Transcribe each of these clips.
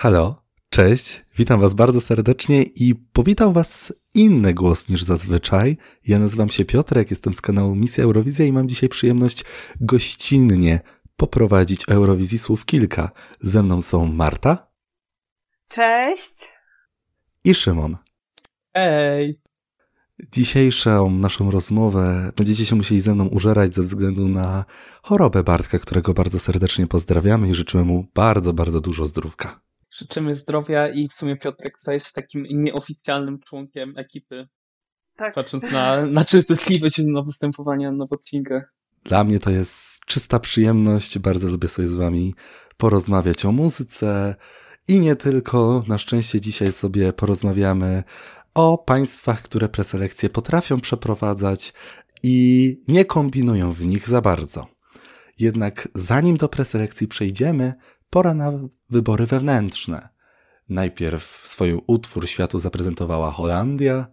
Halo, cześć, witam Was bardzo serdecznie i powitał Was inny głos niż zazwyczaj. Ja nazywam się Piotrek, jestem z kanału Misja Eurowizja i mam dzisiaj przyjemność gościnnie poprowadzić Eurowizji słów kilka. Ze mną są Marta. Cześć. I Szymon. Hej. Dzisiejszą naszą rozmowę będziecie się musieli ze mną użerać ze względu na chorobę Bartka, którego bardzo serdecznie pozdrawiamy i życzymy mu bardzo, bardzo dużo zdrówka. Życzymy zdrowia i w sumie Piotrek stajesz takim nieoficjalnym członkiem ekipy. Tak. Patrząc na, na częstotliwość na występowania na odcinkach. Dla mnie to jest czysta przyjemność. Bardzo lubię sobie z wami porozmawiać o muzyce i nie tylko. Na szczęście dzisiaj sobie porozmawiamy o państwach, które preselekcje potrafią przeprowadzać i nie kombinują w nich za bardzo. Jednak zanim do preselekcji przejdziemy, pora na wybory wewnętrzne. Najpierw swój utwór światu zaprezentowała Holandia,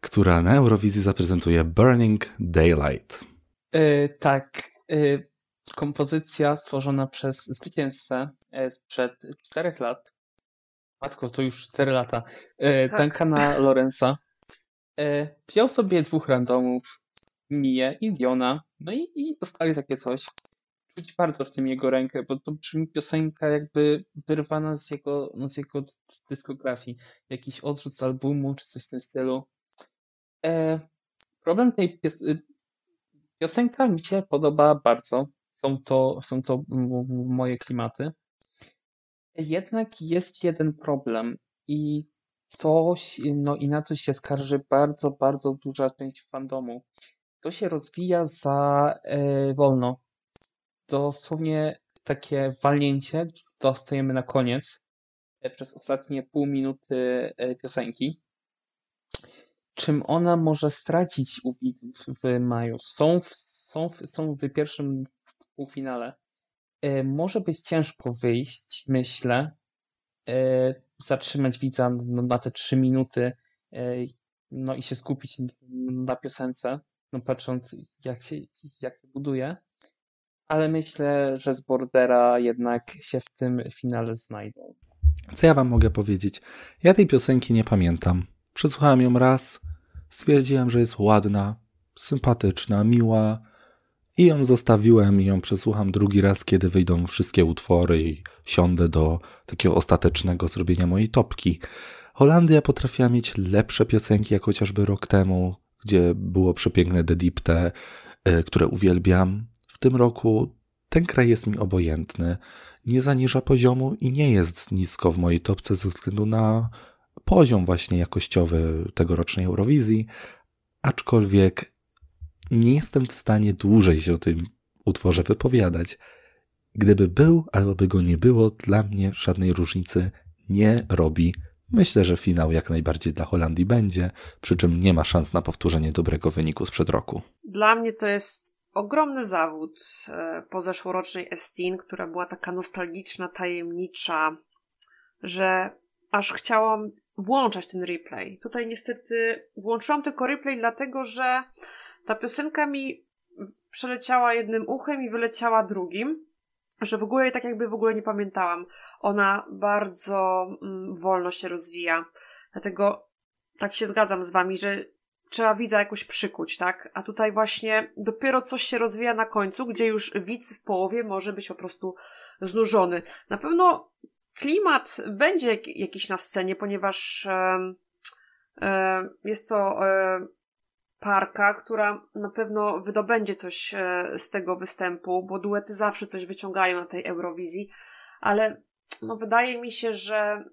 która na Eurowizji zaprezentuje Burning Daylight. Yy, tak. Yy, kompozycja stworzona przez zwycięzcę yy, sprzed czterech lat. Matko, to już cztery lata. Yy, tak. Duncana Lorenza. Yy, wziął sobie dwóch randomów, Mię i Diona, no i, i dostali takie coś czuć bardzo w tym jego rękę, bo to brzmi piosenka jakby wyrwana z jego, no z jego dyskografii. Jakiś odrzut z albumu, czy coś w tym stylu. E, problem tej pios y, piosenka mi się podoba bardzo. Są to, są to moje klimaty. Jednak jest jeden problem i to, no i na to się skarży bardzo, bardzo duża część fandomu. To się rozwija za e, wolno dosłownie takie walnięcie dostajemy na koniec e, przez ostatnie pół minuty e, piosenki. Czym ona może stracić u widzów w maju? Są w, są w, są w pierwszym półfinale. E, może być ciężko wyjść, myślę, zatrzymać widza na te trzy minuty no i się skupić na piosence, no patrząc jak się, jak się buduje ale myślę, że z Bordera jednak się w tym finale znajdą. Co ja wam mogę powiedzieć? Ja tej piosenki nie pamiętam. Przesłuchałem ją raz, stwierdziłem, że jest ładna, sympatyczna, miła i ją zostawiłem i ją przesłucham drugi raz, kiedy wyjdą wszystkie utwory i siądę do takiego ostatecznego zrobienia mojej topki. Holandia potrafiła mieć lepsze piosenki, jak chociażby rok temu, gdzie było przepiękne The Deep Te, które uwielbiam. W tym roku ten kraj jest mi obojętny, nie zaniża poziomu i nie jest nisko w mojej topce ze względu na poziom właśnie jakościowy tegorocznej Eurowizji, aczkolwiek nie jestem w stanie dłużej się o tym utworze wypowiadać. Gdyby był albo by go nie było, dla mnie żadnej różnicy nie robi. Myślę, że finał jak najbardziej dla Holandii będzie, przy czym nie ma szans na powtórzenie dobrego wyniku sprzed roku. Dla mnie to jest ogromny zawód e, po zeszłorocznej Estin, która była taka nostalgiczna, tajemnicza, że aż chciałam włączać ten replay. Tutaj niestety włączyłam tylko replay, dlatego że ta piosenka mi przeleciała jednym uchem i wyleciała drugim, że w ogóle tak jakby w ogóle nie pamiętałam. Ona bardzo mm, wolno się rozwija. Dlatego tak się zgadzam z wami, że trzeba widza jakoś przykuć, tak? A tutaj właśnie dopiero coś się rozwija na końcu, gdzie już widz w połowie może być po prostu znużony. Na pewno klimat będzie jakiś na scenie, ponieważ jest to parka, która na pewno wydobędzie coś e, z tego występu, bo duety zawsze coś wyciągają na tej Eurowizji, ale no, wydaje mi się, że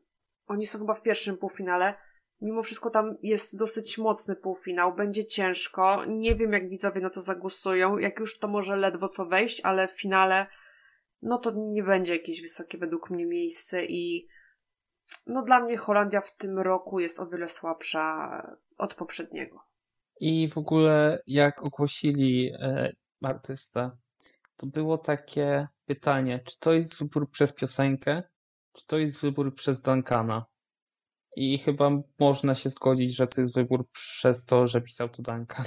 oni są chyba w pierwszym półfinale Mimo wszystko tam jest dosyć mocny półfinał, będzie ciężko. Nie wiem, jak widzowie na to zagłosują. Jak już to może ledwo co wejść, ale w finale no to nie będzie jakieś wysokie według mnie miejsce i no dla mnie Holandia w tym roku jest o wiele słabsza od poprzedniego. I w ogóle jak ogłosili e, artystę, to było takie pytanie, czy to jest wybór przez piosenkę, czy to jest wybór przez Duncana? I chyba można się zgodzić, że to jest wybór przez to, że pisał to Duncan.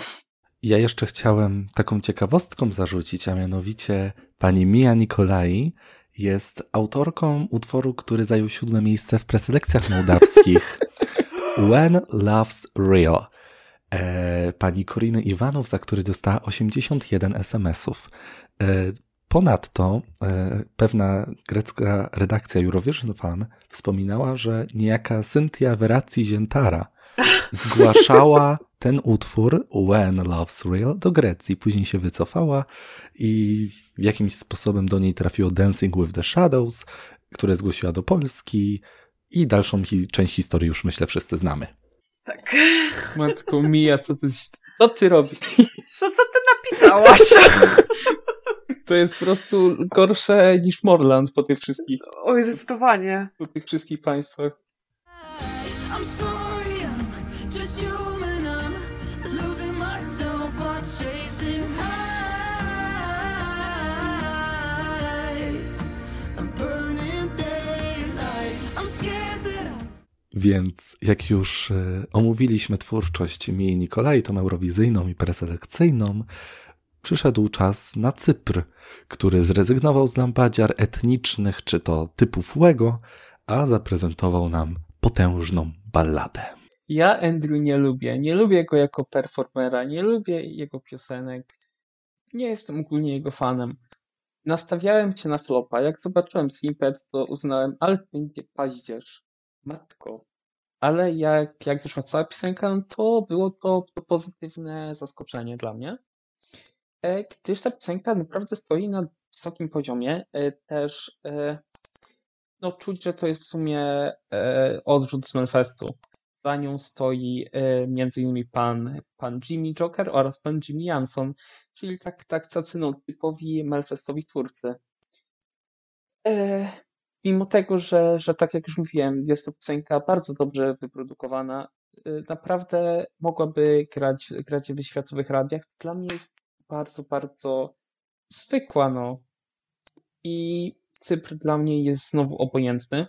Ja jeszcze chciałem taką ciekawostką zarzucić, a mianowicie pani Mia Nikolai jest autorką utworu, który zajął siódme miejsce w preselekcjach mołdawskich. When Love's Real. E, pani Koriny Iwanów, za który dostała 81 SMS-ów. E, ponadto e, pewna grecka redakcja Eurovision Fan wspominała, że niejaka Cynthia Veraci Ziętara zgłaszała ten utwór When Love's Real do Grecji. Później się wycofała i jakimś sposobem do niej trafiło Dancing with the Shadows, które zgłosiła do Polski i dalszą hi część historii już myślę wszyscy znamy. Tak. Matko Mija, co ty, co ty robisz? Co, co ty napisałaś? To jest po prostu gorsze niż Morland po tych wszystkich. Oj, zdecydowanie. Po tych wszystkich państwach. Więc jak już e, omówiliśmy twórczość Mii Nikolaj, tą eurowizyjną i preselekcyjną, przyszedł czas na Cypr, który zrezygnował z lampadziar etnicznych czy to typu Fuego, a zaprezentował nam potężną balladę. Ja Andrew nie lubię. Nie lubię go jako performera, nie lubię jego piosenek. Nie jestem ogólnie jego fanem. Nastawiałem się na flopa. Jak zobaczyłem snippet, to uznałem, ale to będzie paździerz. Matko. Ale jak, jak wyszła cała piosenka, no to było to, to pozytywne zaskoczenie dla mnie. E, gdyż ta piosenka naprawdę stoi na wysokim poziomie. E, też e, no, czuć, że to jest w sumie odrzut z Melfestu. Za nią stoi innymi pan, pan Jimmy Joker oraz pan Jimmy Jansson, czyli tak, tak cacy no, typowi Melfestowi twórcy. Mimo tego, że, że tak jak już mówiłem, jest to piosenka bardzo dobrze wyprodukowana, naprawdę mogłaby grać, grać w światowych radiach, to dla mnie jest bardzo, bardzo zwykła, no. I Cypr dla mnie jest znowu obojętny.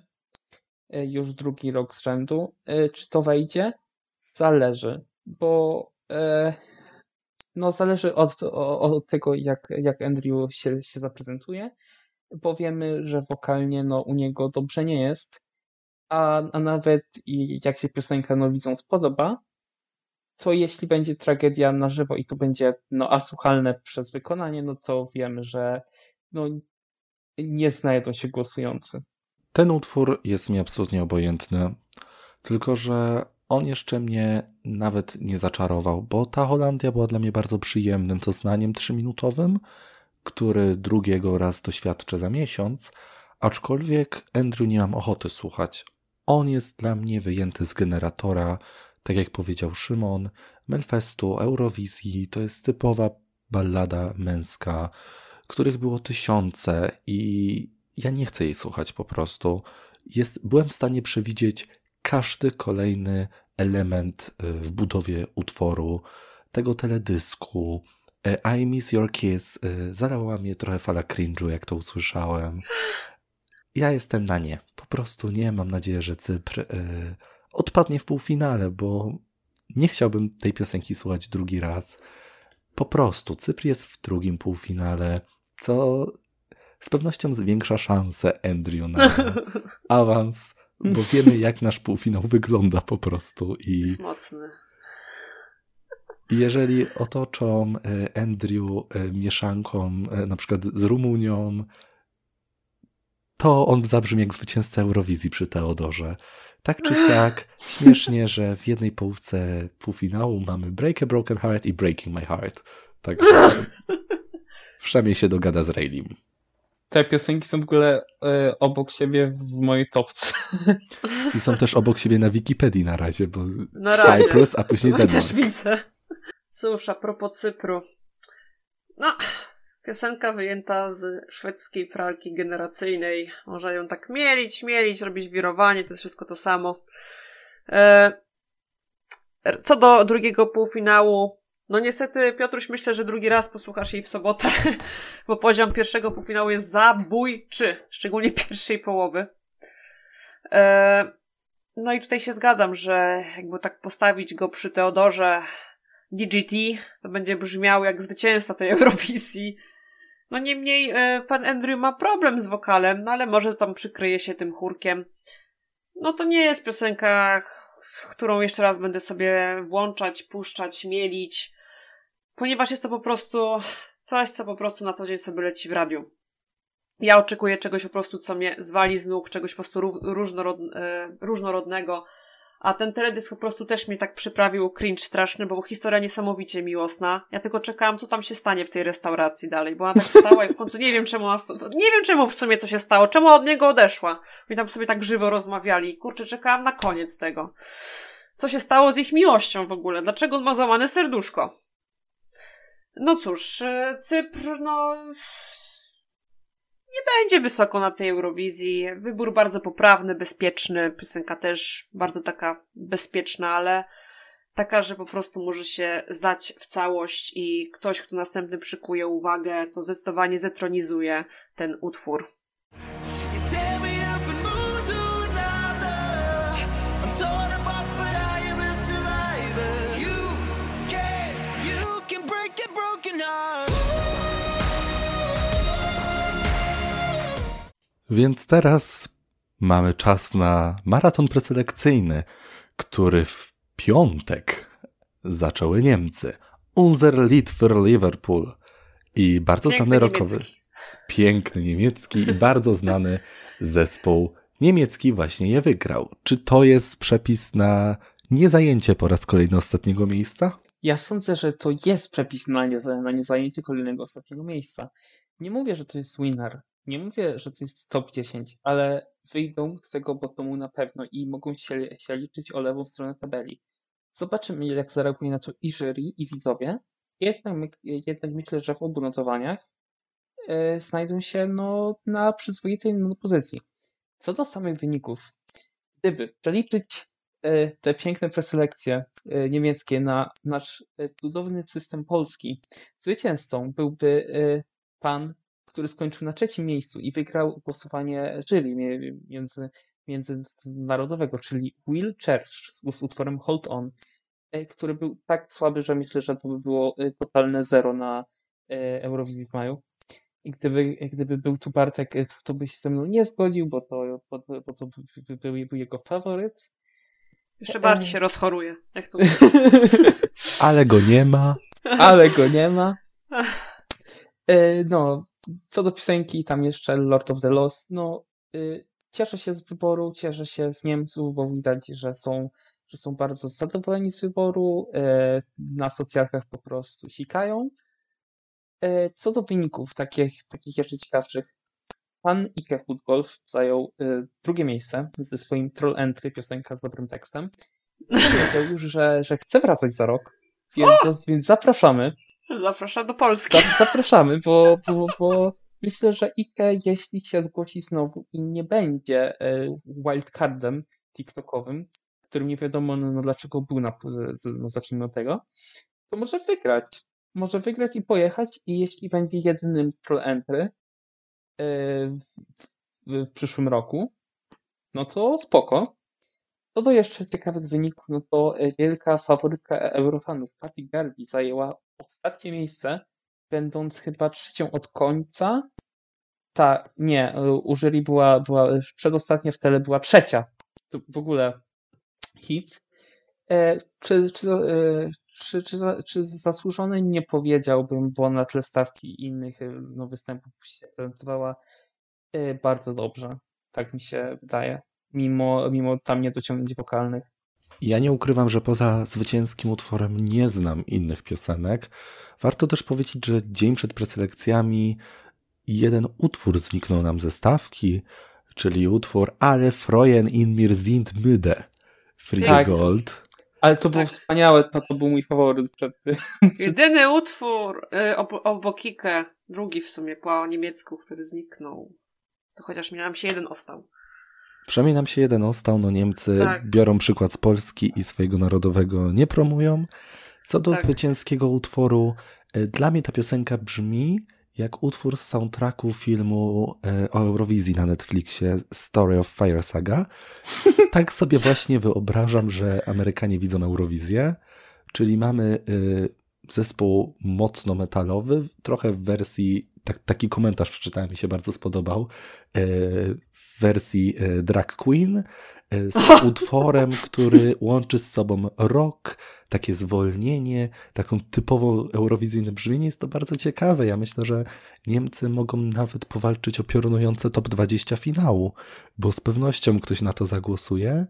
E, już drugi rok z rzędu. E, czy to wejdzie? Zależy, bo e, no zależy od, od tego, jak, jak Andrew się, się zaprezentuje, bo wiemy, że wokalnie no, u niego dobrze nie jest, a, a nawet i jak się piosenka no, widzą spodoba, to jeśli będzie tragedia na żywo i to będzie no, asłuchalne przez wykonanie, no to wiemy, że no, nie znajdą się głosujący. Ten utwór jest mi absolutnie obojętny, tylko że on jeszcze mnie nawet nie zaczarował, bo ta Holandia była dla mnie bardzo przyjemnym doznaniem trzyminutowym, który drugiego raz doświadczę za miesiąc, aczkolwiek Andrew nie mam ochoty słuchać. On jest dla mnie wyjęty z generatora tak jak powiedział Szymon, Melfestu, Eurowizji to jest typowa ballada męska, których było tysiące i ja nie chcę jej słuchać po prostu. Jest, byłem w stanie przewidzieć każdy kolejny element y, w budowie utworu, tego teledysku. Y, I Miss Your Kiss y, zalała mnie trochę fala cringe'u, jak to usłyszałem. Ja jestem na nie. Po prostu nie. Mam nadzieję, że Cypr odpadnie w półfinale, bo nie chciałbym tej piosenki słuchać drugi raz. Po prostu Cypr jest w drugim półfinale, co z pewnością zwiększa szanse Andrew na awans, bo wiemy jak nasz półfinał wygląda po prostu. I jest mocny. Jeżeli otoczą e, Andrew e, mieszanką e, na przykład z Rumunią, to on zabrzmi jak zwycięzca Eurowizji przy Teodorze. Tak czy siak, śmiesznie, że w jednej połówce półfinału mamy Break a Broken Heart i Breaking My Heart. Także przynajmniej się dogada z Raylim. Te piosenki są w ogóle y, obok siebie w mojej topce. I są też obok siebie na Wikipedii na razie, bo na razie. Cyprus, a później Denmark. też widzę. Cóż, a propos Cypru. No, Piosenka wyjęta z szwedzkiej pralki generacyjnej. Można ją tak mielić, mielić, robić wirowanie, to jest wszystko to samo. E, co do drugiego półfinału, no niestety, Piotruś, myślę, że drugi raz posłuchasz jej w sobotę, bo poziom pierwszego półfinału jest zabójczy, szczególnie pierwszej połowy. E, no i tutaj się zgadzam, że jakby tak postawić go przy Teodorze DGT, to będzie brzmiał jak zwycięzca tej Eurowizji. No niemniej e, pan Andrew ma problem z wokalem, no ale może tam przykryje się tym chórkiem. No to nie jest piosenka, którą jeszcze raz będę sobie włączać, puszczać, mielić, ponieważ jest to po prostu coś, co po prostu na co dzień sobie leci w radiu. Ja oczekuję czegoś po prostu, co mnie zwali z nóg, czegoś po prostu różnorod, e, różnorodnego, a ten teledysk po prostu też mnie tak przyprawił cringe straszny, bo historia niesamowicie miłosna. Ja tylko czekałam, co tam się stanie w tej restauracji dalej, bo ona tak stała i w końcu nie wiem czemu ona, nie wiem czemu w sumie co się stało, czemu od niego odeszła. My tam sobie tak żywo rozmawiali. Kurczę, czekałam na koniec tego. Co się stało z ich miłością w ogóle? Dlaczego on ma złamane serduszko? No cóż, e, Cypr, no nie będzie wysoko na tej Eurowizji. Wybór bardzo poprawny, bezpieczny, piosenka też bardzo taka bezpieczna, ale taka, że po prostu może się zdać w całość i ktoś, kto następny przykuje uwagę, to zdecydowanie zetronizuje ten utwór. Więc teraz mamy czas na maraton preselekcyjny, który w piątek zaczęły Niemcy. Unser Lied für Liverpool. I bardzo Piękny znany rockowy. Piękny niemiecki i bardzo znany zespół niemiecki właśnie je wygrał. Czy to jest przepis na niezajęcie po raz kolejny ostatniego miejsca? Ja sądzę, że to jest przepis na, nie, na niezajęcie kolejnego ostatniego miejsca. Nie mówię, że to jest winner. Nie mówię, że to jest top 10, ale wyjdą z tego bottomu na pewno i mogą się, się liczyć o lewą stronę tabeli. Zobaczymy, jak zareaguje na to i jury, i widzowie. Jednak, jednak myślę, że w obu notowaniach e, znajdą się no, na przyzwoitej pozycji. Co do samych wyników, gdyby przeliczyć e, te piękne preselekcje e, niemieckie na nasz cudowny system polski, zwycięzcą byłby pan który skończył na trzecim miejscu i wygrał głosowanie jury między, międzynarodowego, czyli Will Church z utworem Hold On, e, który był tak słaby, że myślę, że to by było e, totalne zero na e, Eurowizji w maju. I gdyby, gdyby był tu Bartek, to by się ze mną nie zgodził, bo to, bo, bo to by był, był jego faworyt. Jeszcze bardziej się rozchoruje. Jak to Ale go nie ma. Ale go nie ma. No, co do piosenki, tam jeszcze Lord of the Lost, no y, cieszę się z wyboru, cieszę się z Niemców, bo widać, że są, że są bardzo zadowoleni z wyboru, y, na socjalkach po prostu sikają. Y, co do wyników, takich, takich jeszcze ciekawszych, pan Ike Hudgolf zajął y, drugie miejsce ze swoim Troll Entry, piosenka z dobrym tekstem. Powiedział już, że, że chce wracać za rok, więc, więc zapraszamy. Zapraszam do Polski. Zapraszamy, bo, bo, bo myślę, że Ike, jeśli się zgłosi znowu i nie będzie e, wildcardem TikTokowym, którym nie wiadomo no, no dlaczego był na, no zacznijmy od tego, to może wygrać. Może wygrać i pojechać i jeśli będzie jedynym troll entry e, w, w, w przyszłym roku, no to spoko. Co do jeszcze ciekawych wyników, no to e, wielka faworytka Eurofanów, Patty Gardi, zajęła ostatnie miejsce, będąc chyba trzecią od końca. Tak, nie, u jury była, była przedostatnia w tele była trzecia. To w ogóle hit. E, czy, czy, e, czy, czy, czy zasłużony? Nie powiedziałbym, bo na tle stawki innych e, no, występów się prezentowała e, bardzo dobrze. Tak mi się wydaje. Mimo, mimo tam niedociągnięć wokalnych. Ja nie ukrywam, że poza zwycięskim utworem nie znam innych piosenek. Warto też powiedzieć, że dzień przed preselekcjami jeden utwór zniknął nam ze stawki, czyli utwór Ale Freuen in mir sind müde. Free tak. Gold. Ale to było tak. wspaniałe, to, to był mój faworyt przed tym. Jedyny utwór y, obok Ike, drugi w sumie po niemiecku, który zniknął. To chociaż miałam się jeden ostał. Przynajmniej nam się jeden ostał, no Niemcy tak. biorą przykład z Polski i swojego narodowego nie promują. Co do tak. zwycięskiego utworu, e, dla mnie ta piosenka brzmi jak utwór z soundtracku filmu e, o Eurowizji na Netflixie Story of Fire Saga. Tak sobie właśnie wyobrażam, że Amerykanie widzą Eurowizję, czyli mamy e, zespół mocno metalowy, trochę w wersji tak, taki komentarz przeczytałem, mi się bardzo spodobał, w wersji Drag Queen z utworem, który łączy z sobą rock, takie zwolnienie, taką typowo eurowizyjne brzmienie. Jest to bardzo ciekawe. Ja myślę, że Niemcy mogą nawet powalczyć o piorunujące top 20 finału, bo z pewnością ktoś na to zagłosuje.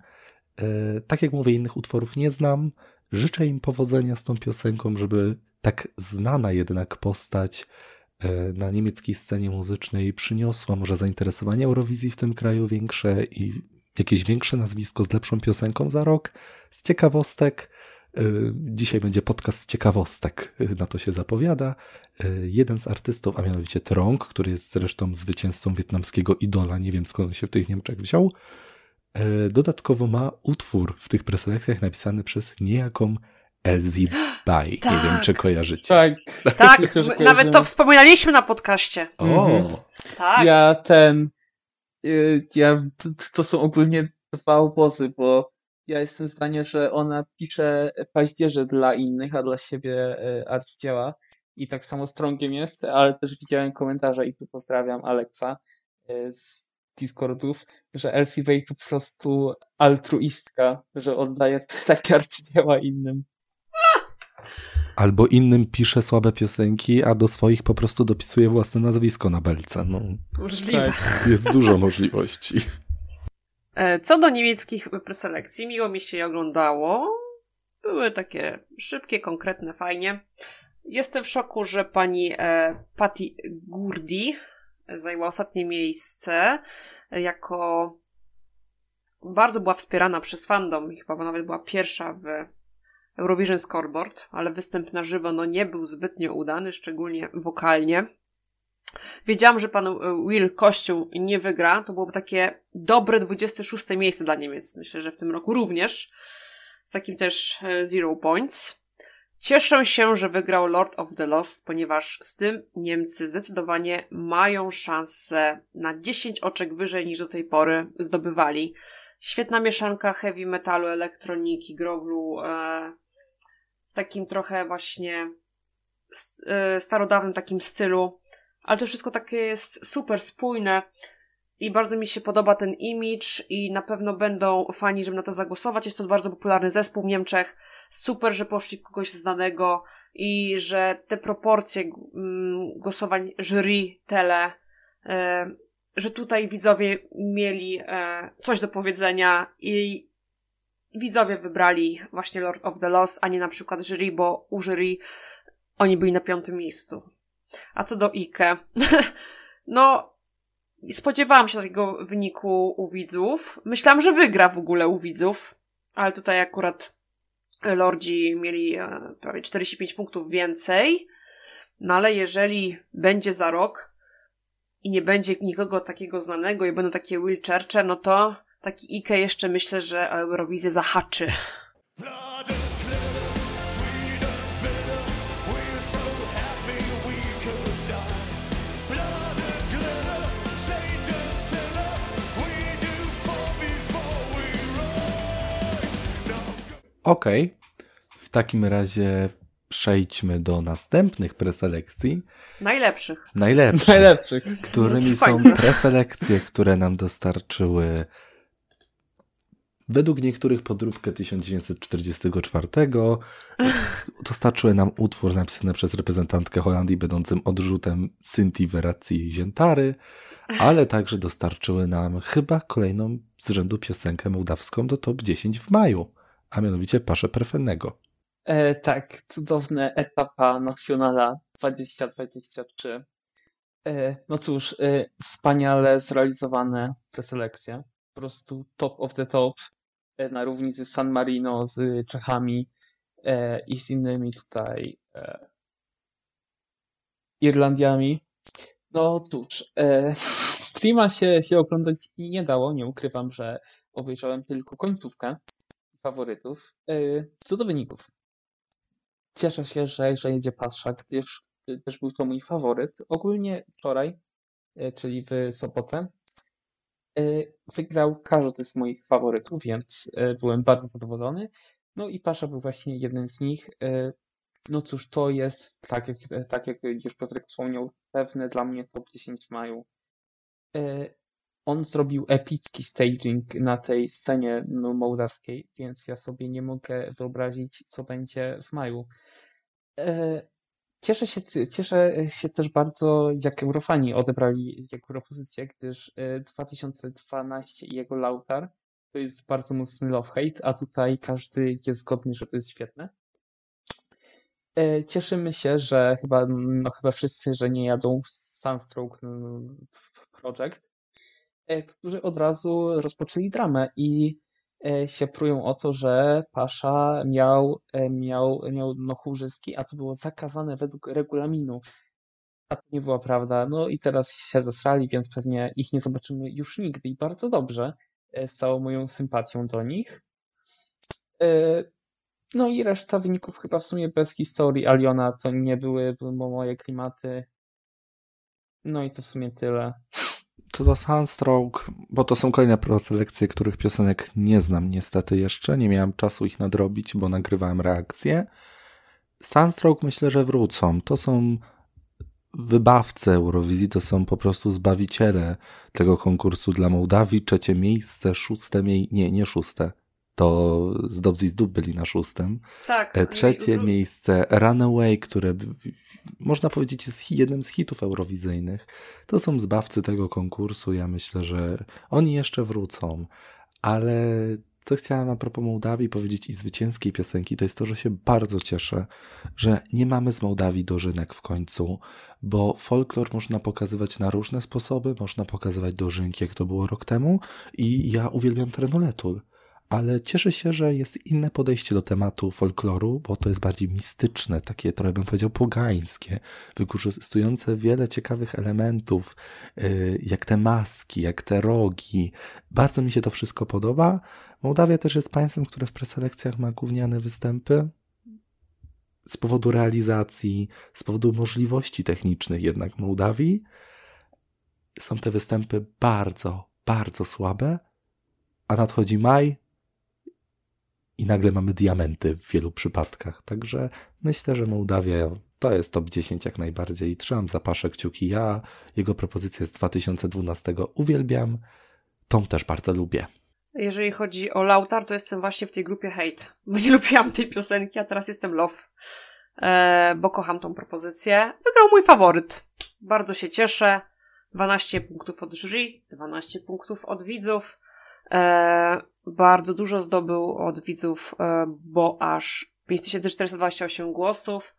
E, tak jak mówię, innych utworów nie znam. Życzę im powodzenia z tą piosenką, żeby tak znana jednak postać e, na niemieckiej scenie muzycznej przyniosła może zainteresowanie Eurowizji w tym kraju większe i jakieś większe nazwisko z lepszą piosenką za rok. Z ciekawostek, y, dzisiaj będzie podcast ciekawostek, y, na to się zapowiada. Jeden z artystów, a mianowicie Trong, który jest zresztą zwycięzcą wietnamskiego idola, nie wiem skąd on się w tych Niemczech wziął, dodatkowo ma utwór w tych preselekcjach napisany przez niejaką Elsie Bai. Tak. Nie wiem, tak. czy kojarzycie. Tak, tak nawet to wspominaliśmy na podcaście. O, mhm. tak. Ja ten Y, ja, to są ogólnie dwa obozy, bo ja jestem zdania, że ona pisze paździerze dla innych, a dla siebie y, arcydzieła. I tak samo strągiem jest, ale też widziałem komentarze i tu pozdrawiam Alexa y, z Discordów, że Elsie Way to po prostu altruistka, że oddaje takie arcydzieła innym. Albo innym pisze słabe piosenki, a do swoich po prostu dopisuje własne nazwisko na belce. No, Możliwe. Tak, jest dużo możliwości. E, co do niemieckich preselekcji, miło mi się je oglądało. Były takie szybkie, konkretne, fajnie. Jestem w szoku, że pani e, Patty Gurdi zajęła ostatnie miejsce jako bardzo była wspierana przez fandom i chyba nawet była pierwsza w Eurovision Scoreboard, ale występ na żywo no, nie był zbytnio udany, szczególnie wokalnie. Wiedziałam, że pan e, Will Kościół nie wygra. To byłoby takie dobre 26 miejsce dla Niemiec. Myślę, że w tym roku również. Z takim też e, zero points. Cieszę się, że wygrał Lord of the Lost, ponieważ z tym Niemcy zdecydowanie mają szansę na 10 oczek wyżej niż do tej pory zdobywali. Świetna mieszanka heavy metalu, elektroniki, growlu, e, w takim trochę właśnie e, starodawnym takim stylu, ale to wszystko takie jest super spójne i bardzo mi się podoba ten image i na pewno będą fani, żeby na to zagłosować. Jest to bardzo popularny zespół w Niemczech. Super, że poszli kogoś znanego i że te proporcje mm, głosowań jury, tele, e, że tutaj widzowie mieli e, coś do powiedzenia i widzowie wybrali właśnie Lord of the Lost, a nie na przykład jury, bo u jury oni byli na piątym miejscu. A co do Ike, no spodziewałam się takiego wyniku u widzów. Myślałam, że wygra w ogóle u widzów, ale tutaj akurat Lordzi mieli e, prawie 45 punktów więcej. No ale jeżeli będzie za rok i nie będzie nikogo takiego znanego i będą takie Will Churche, no to taki Ike jeszcze myślę, że Eurowizję zahaczy. Okej, okay. w takim razie przejdźmy do następnych preselekcji. Najlepszych. Najlepszych. Najlepszych. Którymi są preselekcje, które nam dostarczyły Według niektórych podróbkę 1944 dostarczyły nam utwór napisany przez reprezentantkę Holandii będącym odrzutem Synthi Weracji Ziętary, ale także dostarczyły nam chyba kolejną z rzędu piosenkę mołdawską do top 10 w maju, a mianowicie Paszę Perfennego. E, tak, cudowne etapa Nacionala 2023. E, no cóż, e, wspaniale zrealizowane preselekcje. Po prostu top of the top. E, na równi z San Marino, z Czechami e, i z innymi tutaj e, Irlandiami. No cóż, streama się, się oglądać nie dało, nie ukrywam, że obejrzałem tylko końcówkę faworytów. Co do wyników. Cieszę się, że, że jedzie Pasza, gdyż też był to mój faworyt. Ogólnie wczoraj, czyli w sobotę, E, wygrał każdy z moich faworytów, więc e, byłem bardzo zadowolony. No i Pasza był właśnie jednym z nich. E, no cóż, to jest, tak jak, tak jak już Piotrek wspomniał, pewne dla mnie top 10 w maju. E, on zrobił epicki staging na tej scenie no, mołdawskiej, więc ja sobie nie mogę wyobrazić, co będzie w maju. Cieszę się, cieszę się też bardzo, jak Eurofani odebrali propozycję, gdyż 2012 e, i jego Lautar to jest bardzo mocny love-hate, a tutaj każdy jest zgodny, że to jest świetne. E, cieszymy się, że chyba, no chyba wszyscy, że nie jadą Sunstroke Project, e, którzy od razu rozpoczęli dramę i się prują o to, że Pasza miał, miał, miał nochórzyski, a to było zakazane według regulaminu. A to nie była prawda. No i teraz się zasrali, więc pewnie ich nie zobaczymy już nigdy i bardzo dobrze, z całą moją sympatią do nich. No i reszta wyników chyba w sumie bez historii Aliona to nie były moje klimaty. No i to w sumie tyle. To do Sunstroke, bo to są kolejne proselekcje, których piosenek nie znam niestety jeszcze. Nie miałem czasu ich nadrobić, bo nagrywałem reakcje. Sunstroke myślę, że wrócą. To są wybawcy Eurowizji, to są po prostu zbawiciele tego konkursu dla Mołdawii. Trzecie miejsce, szóste miejsce, nie, nie szóste, to z Dobzy i Zdób byli na szóstym. Tak. E, trzecie i... miejsce Runaway, które można powiedzieć jest jednym z hitów eurowizyjnych. To są zbawcy tego konkursu. Ja myślę, że oni jeszcze wrócą. Ale co chciałem a propos Mołdawii powiedzieć i zwycięskiej piosenki, to jest to, że się bardzo cieszę, że nie mamy z Mołdawii dożynek w końcu, bo folklor można pokazywać na różne sposoby, można pokazywać dożynki, jak to było rok temu i ja uwielbiam Trenoletul ale cieszę się, że jest inne podejście do tematu folkloru, bo to jest bardziej mistyczne, takie trochę bym powiedział pogańskie, wykorzystujące wiele ciekawych elementów, y, jak te maski, jak te rogi. Bardzo mi się to wszystko podoba. Mołdawia też jest państwem, które w preselekcjach ma gówniane występy. Z powodu realizacji, z powodu możliwości technicznych jednak Mołdawii są te występy bardzo, bardzo słabe, a nadchodzi maj, i nagle mamy diamenty w wielu przypadkach. Także myślę, że Mołdawia to jest top 10 jak najbardziej. Trzymam za paszę kciuki. Ja jego propozycję z 2012 uwielbiam. Tą też bardzo lubię. Jeżeli chodzi o Lautar, to jestem właśnie w tej grupie hate, bo nie lubiłam tej piosenki, a teraz jestem love, e, bo kocham tą propozycję. Wygrał mój faworyt. Bardzo się cieszę. 12 punktów od jury, 12 punktów od widzów. E, bardzo dużo zdobył od widzów, e, bo aż 5428 głosów.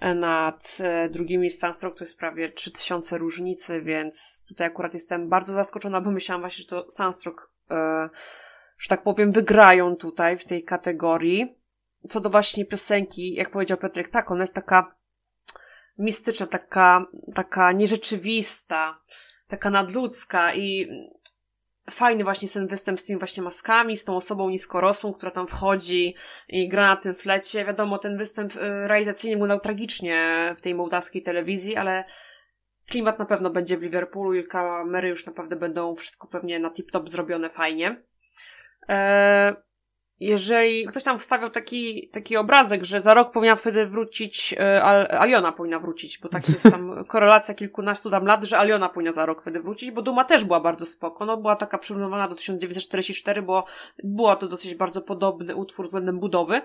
E, nad drugimi Sunstroke to jest prawie 3000 różnicy, więc tutaj akurat jestem bardzo zaskoczona, bo myślałam właśnie, że to Sunstroke, że tak powiem, wygrają tutaj w tej kategorii. Co do właśnie piosenki, jak powiedział Piotrek, tak, ona jest taka mistyczna, taka, taka nierzeczywista, taka nadludzka i fajny właśnie ten występ z tymi właśnie maskami, z tą osobą niskorosłą, która tam wchodzi i gra na tym flecie. Wiadomo, ten występ y, realizacyjnie wyglądał tragicznie w tej mołdawskiej telewizji, ale klimat na pewno będzie w Liverpoolu i kamery już naprawdę będą wszystko pewnie na tip-top zrobione fajnie. Eee, jeżeli ktoś tam wstawiał taki, taki obrazek, że za rok powinna wtedy wrócić, e, Aliona powinna wrócić, bo tak jest tam korelacja kilkunastu tam lat, że Aliona powinna za rok wtedy wrócić, bo Duma też była bardzo spoko, no była taka przyrównywana do 1944, bo była to dosyć bardzo podobny utwór względem budowy,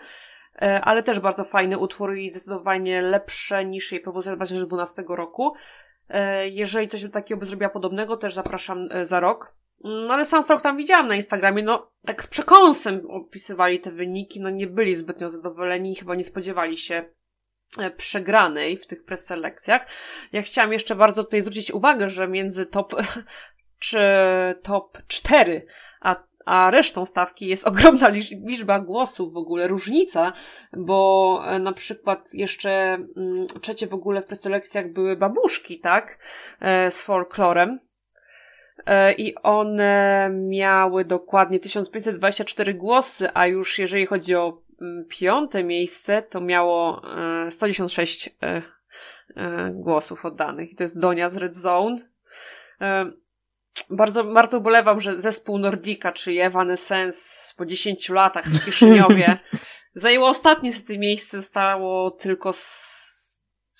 e, ale też bardzo fajny utwór i zdecydowanie lepsze niż jej propozycja 2012 roku. E, jeżeli coś takiego by zrobiła podobnego, też zapraszam za rok. No ale Sunstroke tam widziałam na Instagramie, no tak z przekąsem opisywali te wyniki, no nie byli zbytnio zadowoleni i chyba nie spodziewali się e, przegranej w tych preselekcjach. Ja chciałam jeszcze bardzo tutaj zwrócić uwagę, że między top czy top 4 a, a resztą stawki jest ogromna liczba głosów w ogóle, różnica, bo e, na przykład jeszcze mm, trzecie w ogóle w preselekcjach były babuszki, tak, e, z folklorem, i one miały dokładnie 1524 głosy, a już jeżeli chodzi o mm, piąte miejsce, to miało 196 e, e, głosów oddanych. I to jest Donia z Red Zone. bardzo, bardzo ubolewam, że zespół Nordika, czy Evanescence po 10 latach w Kiszyniowie zajęło ostatnie z tych miejsc, zostało tylko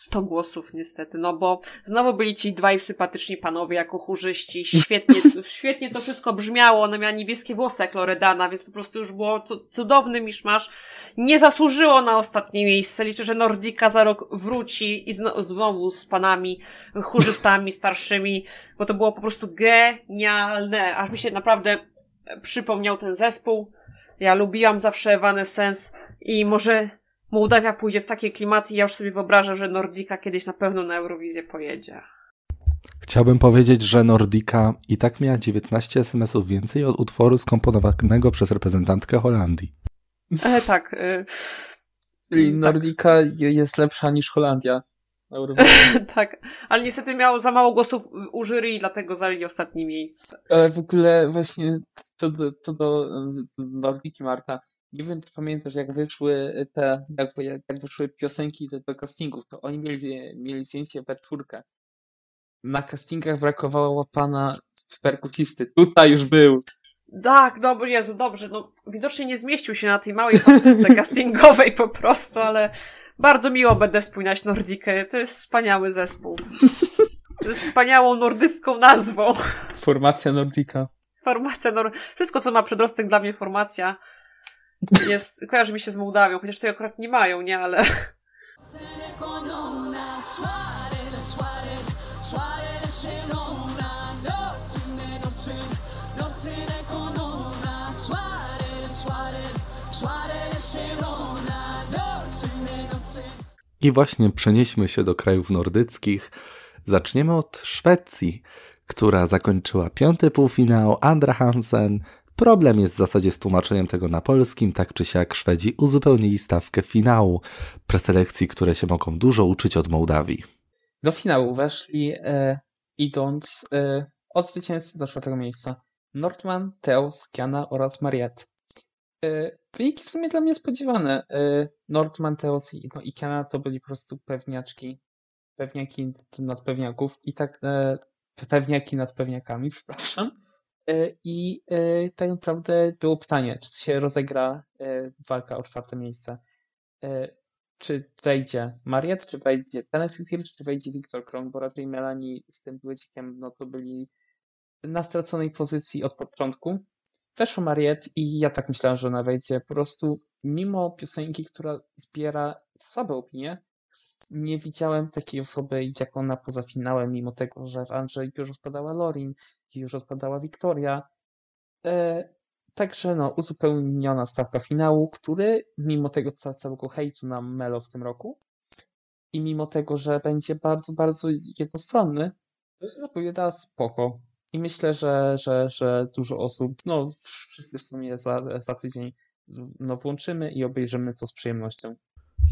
100 głosów niestety, no bo znowu byli ci dwaj sympatyczni panowie jako chórzyści, świetnie, świetnie to wszystko brzmiało, ona miała niebieskie włosy jak Loredana, więc po prostu już było cudowny miszmasz. Nie zasłużyło na ostatnie miejsce, liczę, że Nordika za rok wróci i znowu z panami chórzystami starszymi, bo to było po prostu genialne, aż mi się naprawdę przypomniał ten zespół. Ja lubiłam zawsze Evanescence i może Mołdawia pójdzie w takie klimaty, ja już sobie wyobrażam, że Nordika kiedyś na pewno na Eurowizję pojedzie. Chciałbym powiedzieć, że Nordika i tak miała 19 SMS-ów więcej od utworu skomponowanego przez reprezentantkę Holandii. E, tak. E, Czyli Nordika tak. jest lepsza niż Holandia. tak, ale niestety miał za mało głosów u jury i dlatego zajęli ostatnie miejsce. Ale w ogóle właśnie to do, to do, do Nordiki Marta nie wiem, czy pamiętasz, jak wyszły te, jak, jak wyszły piosenki do, do castingów, to oni mieli, mieli zdjęcie we czwórkę. Na castingach brakowało pana perkusisty. Tutaj już był. Tak, dobry, Jezu, dobrze. No, widocznie nie zmieścił się na tej małej pastylce castingowej po prostu, ale bardzo miło będę wspominać Nordikę. To jest wspaniały zespół. Jest wspaniałą nordycką nazwą. Formacja Nordika. Formacja Nor... Wszystko, co ma przedrostek dla mnie formacja jest, kojarzy mi się z Mołdawią, chociaż tutaj akurat nie mają, nie, ale... I właśnie przenieśmy się do krajów nordyckich. Zaczniemy od Szwecji, która zakończyła piąty półfinał. Andra Hansen Problem jest w zasadzie z tłumaczeniem tego na polskim, tak czy siak Szwedzi uzupełnili stawkę finału preselekcji, które się mogą dużo uczyć od Mołdawii. Do finału weszli e, idąc e, od zwycięzcy do czwartego miejsca Nordman, Teos, Kiana oraz Mariette. E, wyniki w sumie dla mnie spodziewane. E, Nordman, Teos i, no, i Kiana to byli po prostu pewniaczki, pewniaki nad pewniaków i tak e, pewniaki nad pewniakami, przepraszam. E, I e, tak naprawdę było pytanie, czy się rozegra e, walka o czwarte miejsce. Czy wejdzie Mariet, czy wejdzie Tennessee Hill, czy wejdzie Victor Kron, bo raczej Melanie z tym duecikiem no to byli na straconej pozycji od początku. Weszło Mariet i ja tak myślałem, że ona wejdzie. Po prostu mimo piosenki, która zbiera słabe opinie, nie widziałem takiej osoby jak ona poza finałem, mimo tego, że w Andrzej już odpadała Lorin, już odpadała Wiktoria. E, także no, uzupełniona stawka finału, który mimo tego całego hejtu na Melo w tym roku i mimo tego, że będzie bardzo, bardzo jednostronny, to się zapowiada spoko. I myślę, że, że, że dużo osób, no wszyscy w sumie za, za tydzień no, włączymy i obejrzymy to z przyjemnością.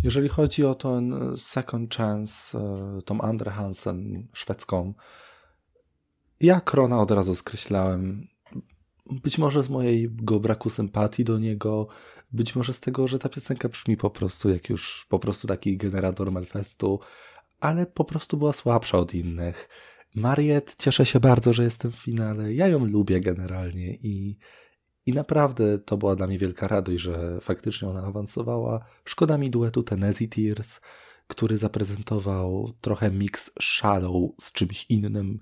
Jeżeli chodzi o ten second chance, e, tą Andre Hansen szwedzką, ja Krona od razu skreślałem. Być może z mojego braku sympatii do niego, być może z tego, że ta piosenka brzmi po prostu jak już po prostu taki generator Melfestu, ale po prostu była słabsza od innych. Mariet, cieszę się bardzo, że jestem w finale. Ja ją lubię generalnie i, i naprawdę to była dla mnie wielka radość, że faktycznie ona awansowała. Szkoda mi duetu Tennessee Tears, który zaprezentował trochę mix Shadow z czymś innym,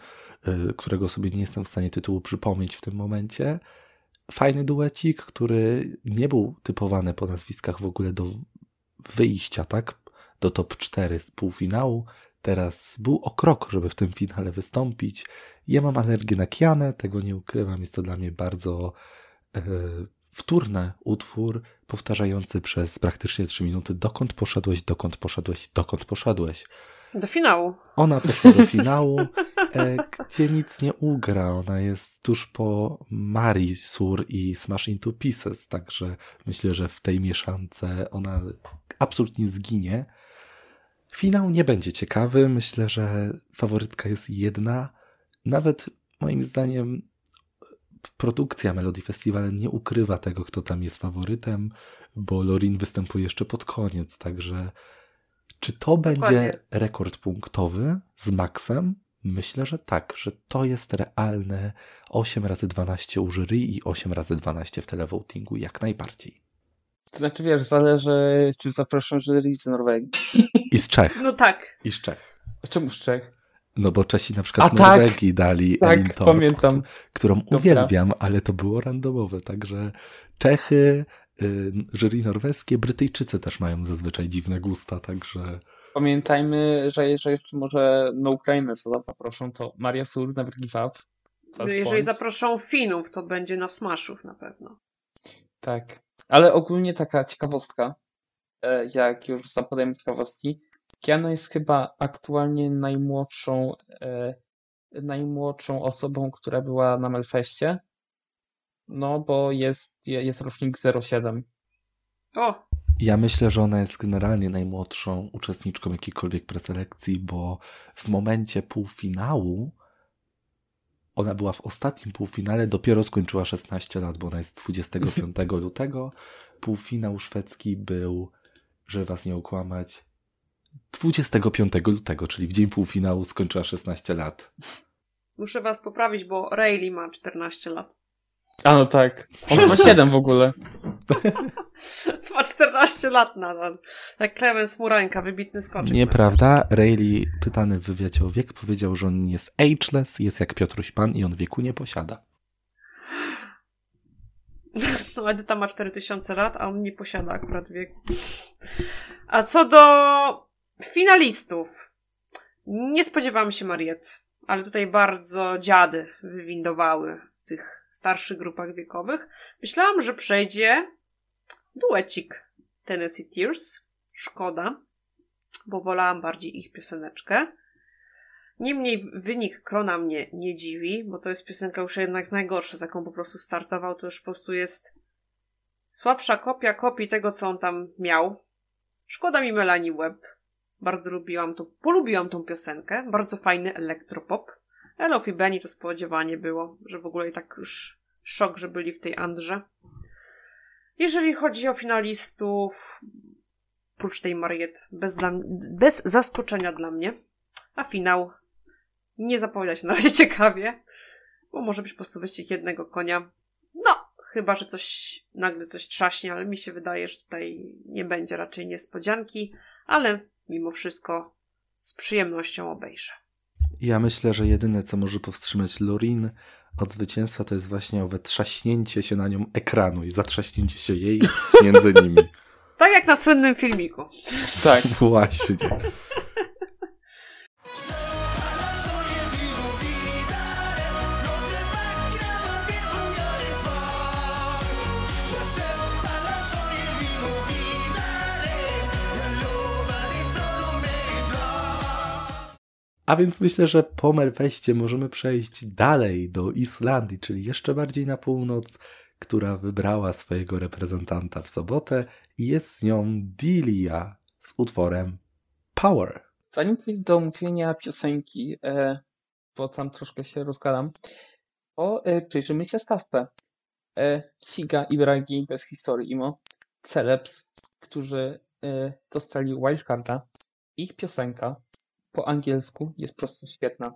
y, którego sobie nie jestem w stanie tytułu przypomnieć w tym momencie. Fajny duecik, który nie był typowany po nazwiskach w ogóle do wyjścia, tak? Do top 4 z półfinału. Teraz był o krok, żeby w tym finale wystąpić. Ja mam alergię na Kianę, tego nie ukrywam. Jest to dla mnie bardzo wtórny utwór powtarzający przez praktycznie 3 minuty dokąd poszedłeś, dokąd poszedłeś, dokąd poszedłeś. Do finału. Ona poszła do finału, e, gdzie nic nie ugra. Ona jest tuż po Marii Sur i Smash Into Pieces, także myślę, że w tej mieszance ona absolutnie zginie. Finał nie będzie ciekawy. Myślę, że faworytka jest jedna. Nawet moim zdaniem produkcja Melody Festival nie ukrywa tego, kto tam jest faworytem, bo Lorin występuje jeszcze pod koniec, także czy to Dokładnie. będzie rekord punktowy z Maxem? Myślę, że tak, że to jest realne 8 razy 12 u jury i 8 razy 12 w televotingu, jak najbardziej. To znaczy, wiesz, zależy, czy zaproszą jury z Norwegii. I z Czech. No tak. I z Czech. A czemu z Czech? No bo Czesi na przykład A, w tak. Norwegii dali Tak, Elin Torp, pamiętam. którą Dobra. uwielbiam, ale to było randomowe, także Czechy, y, jury norweskie, Brytyjczycy też mają zazwyczaj dziwne gusta, także Pamiętajmy, że, że jeszcze może na Ukrainę co zaproszą, to Maria Sur, Never Give Up. Jeżeli Points. zaproszą Finów, to będzie na Smashów na pewno. Tak. Ale ogólnie taka ciekawostka, e, jak już zapadałem ciekawostki, Kiana jest chyba aktualnie najmłodszą, e, najmłodszą osobą, która była na Melfeście. No, bo jest, jest rocznik 07. O, Ja myślę, że ona jest generalnie najmłodszą uczestniczką jakiejkolwiek preselekcji, bo w momencie półfinału ona była w ostatnim półfinale, dopiero skończyła 16 lat, bo ona jest 25 lutego. Półfinał szwedzki był, żeby was nie okłamać, 25 lutego, czyli w dzień półfinału skończyła 16 lat. muszę was poprawić, bo Rayleigh ma 14 lat. A no tak. On ma 7 w ogóle. ma 14 lat nadal. Jak Clemens Murańka, wybitny skoczek. Nieprawda. Rayleigh, pytany w wywiadzie o wiek, powiedział, że on jest ageless, jest jak Piotruś Pan i on wieku nie posiada. No, Edyta ma 4000 lat, a on nie posiada akurat wieku. A co do finalistów. Nie spodziewałam się Mariet, ale tutaj bardzo dziady wywindowały w tych starszych grupach wiekowych. Myślałam, że przejdzie duecik Tennessee Tears. Szkoda, bo wolałam bardziej ich pioseneczkę. Niemniej wynik Krona mnie nie dziwi, bo to jest piosenka już jednak najgorsza, z jaką po prostu startował. To już po prostu jest słabsza kopia kopii tego, co on tam miał. Szkoda mi Melanie Webb. Bardzo lubiłam to, polubiłam tą piosenkę. Bardzo fajny elektropop. Elof i Benny to spodziewanie było, że w ogóle i tak już szok, że byli w tej Andrze. Jeżeli chodzi o finalistów, prócz tej Mariet, bez, dla, bez zaskoczenia dla mnie, a finał nie zapowiada się na razie ciekawie, bo może być po prostu wyścig jednego konia. No, chyba, że coś nagle coś trzaśnie, ale mi się wydaje, że tutaj nie będzie raczej niespodzianki, ale mimo wszystko z przyjemnością obejrzę. Ja myślę, że jedyne, co może powstrzymać Lorin od zwycięstwa, to jest właśnie owe trzaśnięcie się na nią ekranu i zatrzaśnięcie się jej między nimi. Tak jak na słynnym filmiku. Tak. Właśnie. A więc myślę, że po Melfeście możemy przejść dalej do Islandii, czyli jeszcze bardziej na północ, która wybrała swojego reprezentanta w sobotę i jest z nią Dilia z utworem Power. Zanim pójdę do omówienia piosenki, e, bo tam troszkę się rozgadam, to e, przyjrzymy się stawce. E, Siga i Bragi bez historii imo, celebs, którzy e, dostali wildcarda. Ich piosenka po angielsku jest po prostu świetna.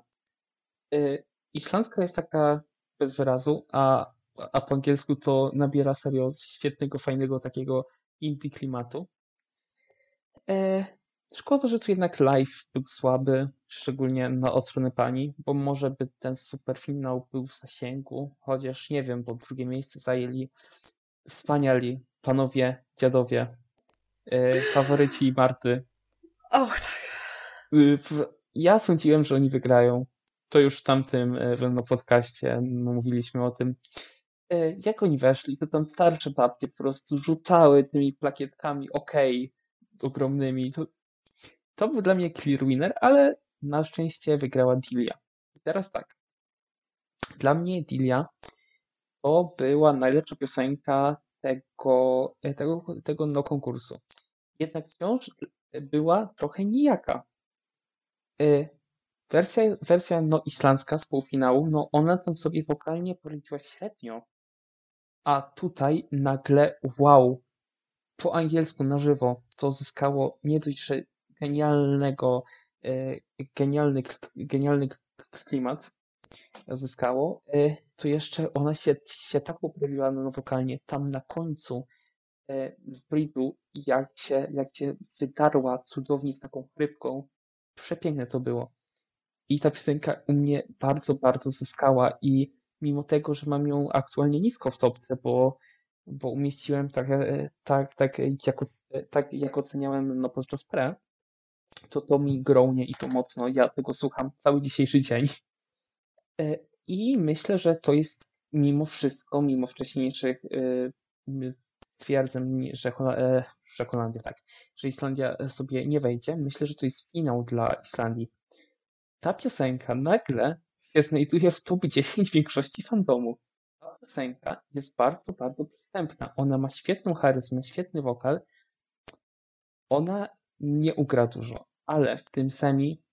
E, Islandzka jest taka bez wyrazu, a, a po angielsku to nabiera serio świetnego, fajnego takiego indie klimatu. E, Szkoda, że tu jednak live był słaby, szczególnie na od strony pani, bo może by ten superfinał był w zasięgu, chociaż nie wiem, bo drugie miejsce zajęli wspaniali panowie, dziadowie, e, faworyci Marty. Och, tak. Y, Ja sądziłem, że oni wygrają. To już w tamtym pewno podcaście mówiliśmy o tym. E, Jak oni weszli, to tam starsze babcie po prostu rzucały tymi plakietkami okej ogromnymi. To, to był dla mnie clear winner, ale na szczęście wygrała Dilia. I teraz tak. Dla mnie Dilia to była najlepsza piosenka tego, e, tego, tego no konkursu. Jednak wciąż była trochę nijaka. Y, Wersja, wersja no islandzka z półfinału, no ona tam sobie wokalnie poradziła średnio. A tutaj nagle wow, po angielsku na żywo to zyskało nie dość, że genialnego, y, genialny, genialny klimat zyskało, e, to jeszcze ona się, się tak poprawiła no, wokalnie tam na końcu w bridge'u, jak się, jak się wydarła cudownie z taką chrypką. Przepiękne to było. I ta piosenka u mnie bardzo, bardzo zyskała i mimo tego, że mam ją aktualnie nisko w topce, bo, bo umieściłem tak, e, tak, tak, jak, tak jak oceniałem no, podczas pre, to to mi grołnie i to mocno. Ja tego słucham cały dzisiejszy dzień. E, I myślę, że to jest mimo wszystko, mimo wcześniejszych twierdzeń, że, e, że Holandia tak, że Islandia sobie nie wejdzie. Myślę, że to jest finał dla Islandii. Ta piosenka nagle się znajduje w top 10 większości fandomu. Ta piosenka jest bardzo, bardzo przystępna. Ona ma świetną charyzmę, świetny wokal. Ona nie ugra dużo, ale w tym semi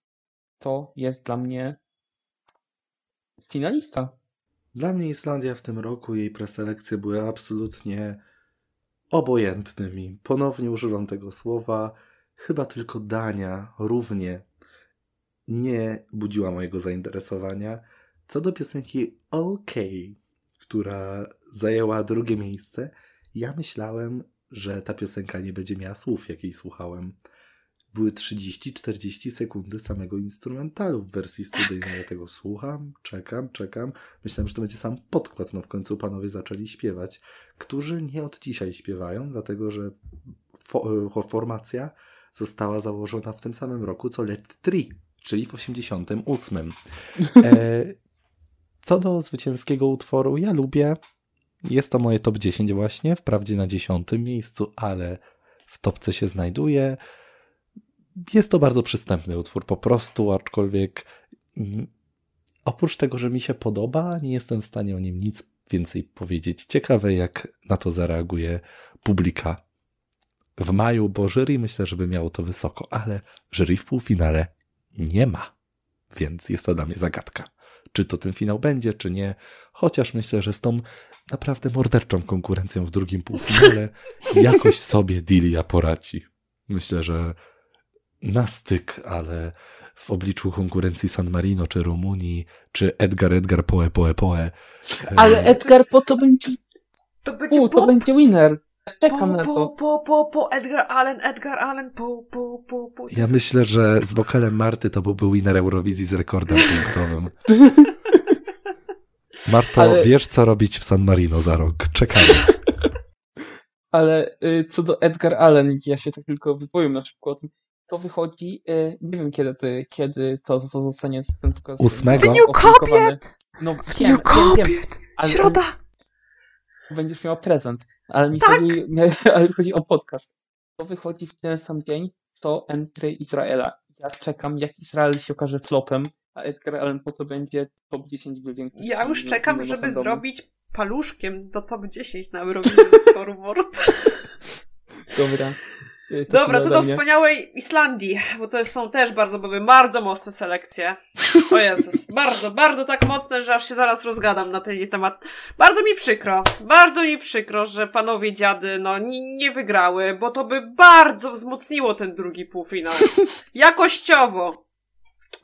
to jest dla mnie finalista. Dla mnie Islandia w tym roku, jej preselekcje były absolutnie obojętnymi. Ponownie używam tego słowa. Chyba tylko Dania równie nie budziła mojego zainteresowania. Co do piosenki OK, która zajęła drugie miejsce, ja myślałem, że ta piosenka nie będzie miała słów, jakiej słuchałem były 30-40 sekundy samego instrumentalu w wersji studyjnej. Ja tego słucham, czekam, czekam. Myślałem, że to będzie sam podkład. No w końcu panowie zaczęli śpiewać, którzy nie od dzisiaj śpiewają, dlatego że fo e, formacja została założona w tym samym roku co Let 3, czyli w 88. E, co do zwycięskiego utworu, ja lubię. Jest to moje top 10 właśnie, wprawdzie na dziesiątym miejscu, ale w topce się znajduje jest to bardzo przystępny utwór po prostu, aczkolwiek mm, oprócz tego, że mi się podoba, nie jestem w stanie o nim nic więcej powiedzieć. Ciekawe, jak na to zareaguje publika w maju, bo jury myślę, żeby miało to wysoko, ale jury w półfinale nie ma, więc jest to dla mnie zagadka. Czy to ten finał będzie, czy nie, chociaż myślę, że z tą naprawdę morderczą konkurencją w drugim półfinale jakoś sobie Dilia poradzi. Myślę, że na styk, ale w obliczu konkurencji San Marino, czy Rumunii, czy Edgar, Edgar, Poe, Poe, Poe. Ale Edgar po to będzie... To będzie, U, to będzie winner. Czekam po, na to. Po, po, po, po, Edgar Allen, Edgar Allen, po, po, po, po. Ja myślę, że z wokalem Marty to byłby winner Eurowizji z rekordem punktowym. Marto, Ale... wiesz co robić w San Marino za rok. Czekamy. Ale y, co do Edgar Allen, ja się tak tylko wypowiem na szybko o tym to wychodzi, y, nie wiem kiedy, ty, kiedy to, to zostanie ten pokaz. Ósmego. Dniu kobiet! No, w Dniu kobiet! Wiem, ale, Środa! Będziesz miał prezent, ale mi, tak. chodzi, ale mi chodzi o podcast. To wychodzi w ten sam dzień, co entry Izraela. Ja czekam, jak Izrael się okaże flopem, a Edgar Allen po to będzie top 10 w Ja już czekam, żeby zrobić paluszkiem do top 10 na Eurovision Scoreboard. Dobra. Y, to Dobra, co do wspaniałej Islandii, bo to są też bardzo, bardzo mocne selekcje. O Jezus, bardzo, bardzo tak mocne, że aż się zaraz rozgadam na ten temat. Bardzo mi przykro, bardzo mi przykro, że panowie dziady, no, nie, nie wygrały, bo to by bardzo wzmocniło ten drugi półfinał. Jakościowo.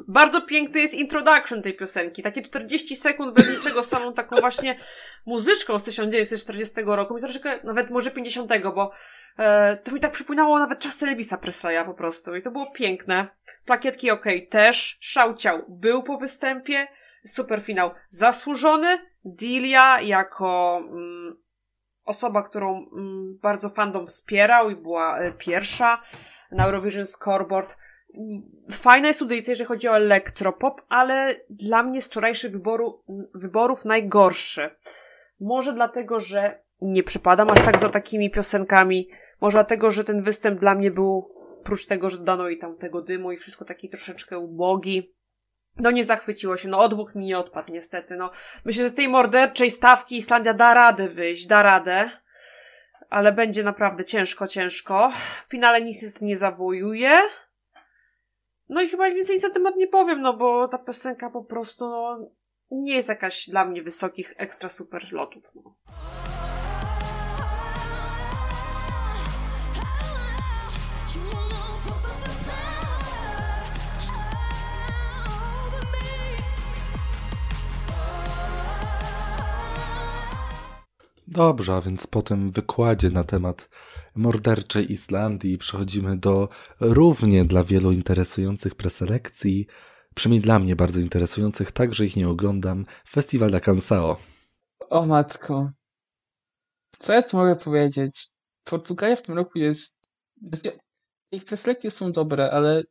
Bardzo piękny jest introduction tej piosenki. Takie 40 sekund bez niczego, samą taką właśnie muzyczką z 1940 roku. I troszeczkę, nawet może 50, bo e, to mi tak przypominało nawet czasy Elvisa Presleya po prostu. I to było piękne. Plakietki ok, też. Szauciał był po występie. Super finał zasłużony. Dilia jako mm, osoba, którą mm, bardzo fandom wspierał i była e, pierwsza na Eurovision Scoreboard fajna jest audycja, jeżeli chodzi o elektropop, ale dla mnie z wczorajszych wyboru, wyborów najgorszy. Może dlatego, że nie przypadam aż tak za takimi piosenkami. Może dlatego, że ten występ dla mnie był, prócz tego, że dodano i tam tego dymu i wszystko taki troszeczkę ubogi. No nie zachwyciło się, no odwóg mi nie odpadł niestety, no. Myślę, że z tej morderczej stawki Islandia da radę wyjść, da radę. Ale będzie naprawdę ciężko, ciężko. W finale nic nie zawojuje. No i chyba więcej na temat nie powiem, no bo ta piosenka po prostu no, nie jest jakaś dla mnie wysokich ekstra super lotów. No. Dobrze, a więc po tym wykładzie na temat morderczej Islandii przechodzimy do równie dla wielu interesujących preselekcji, przynajmniej dla mnie bardzo interesujących, także ich nie oglądam, Festiwal da Cansao. O matko. Co ja tu mogę powiedzieć? Portugalia w tym roku jest... Ich preselekcje są dobre, ale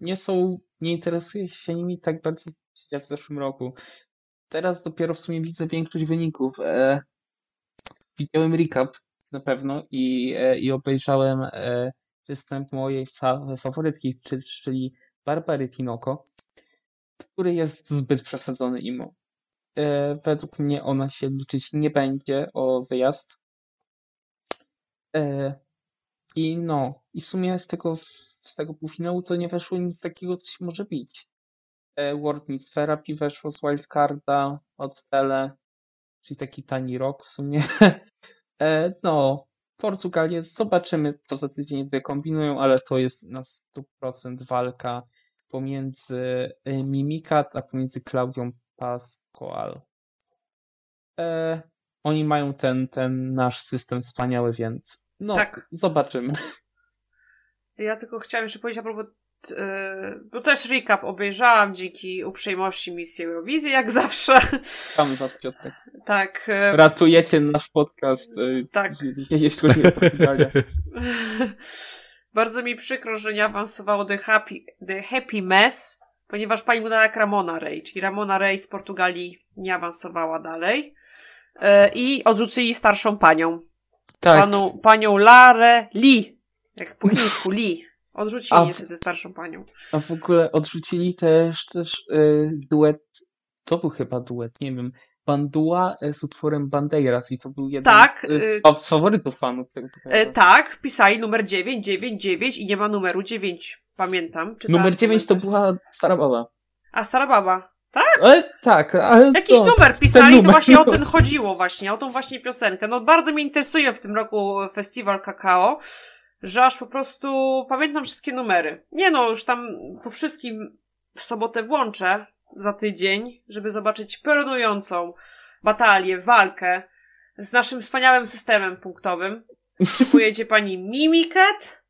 nie są... Nie interesuje się nimi tak bardzo jak w zeszłym roku. Teraz dopiero w sumie widzę większość wyników. E, widziałem recap na pewno i, e, i obejrzałem e, występ mojej fa faworytki, czyli Barbary Tinoko, który jest zbyt przesadzony imo. E, według mnie ona się liczyć nie będzie o wyjazd. I no, i w sumie z tego, z tego półfinału to nie weszło nic takiego, co się może bić. World Needs Therapy weszło z wildcarda od Tele, czyli taki tani rok w sumie. No, Portugalię zobaczymy, co za tydzień wykombinują, ale to jest na 100% walka pomiędzy Mimikat, a pomiędzy Klaudią Pascual. E, oni mają ten, ten nasz system wspaniały, więc no, tak. zobaczymy. Ja tylko chciałam jeszcze powiedzieć a propos bo też recap obejrzałam dzięki uprzejmości misji Eurowizji, jak zawsze. Tam was, Piotrek. Tak. Ratujecie nasz podcast. Tak. Jeśli nie Bardzo mi przykro, że nie awansowało The Happy, The Happy Mess, ponieważ pani mu dała jak Ramona Ray, czyli Ramona Ray z Portugalii nie awansowała dalej. I odrzucili starszą panią. Tak. Panu, panią Larę Lee. Jak po chińsku Lee. Odrzucili a, niestety starszą panią. A w ogóle odrzucili też, też yy, duet, to był chyba duet, nie wiem, Bandua e, z utworem Bandeiras i to był jeden tak, z, z, z faworytów fanów tego e, Tak, pisali numer 999 i nie ma numeru 9, pamiętam. Numer 9 to była Stara Baba. A Stara Baba. Tak? Ale, tak, ale Jakiś to, numer pisali, numer. to właśnie o ten chodziło właśnie, o tą właśnie piosenkę. No bardzo mnie interesuje w tym roku festiwal kakao że aż po prostu pamiętam wszystkie numery. Nie no, już tam po wszystkim w sobotę włączę za tydzień, żeby zobaczyć piorunującą batalię, walkę z naszym wspaniałym systemem punktowym. Czy pojedzie pani Mimiket?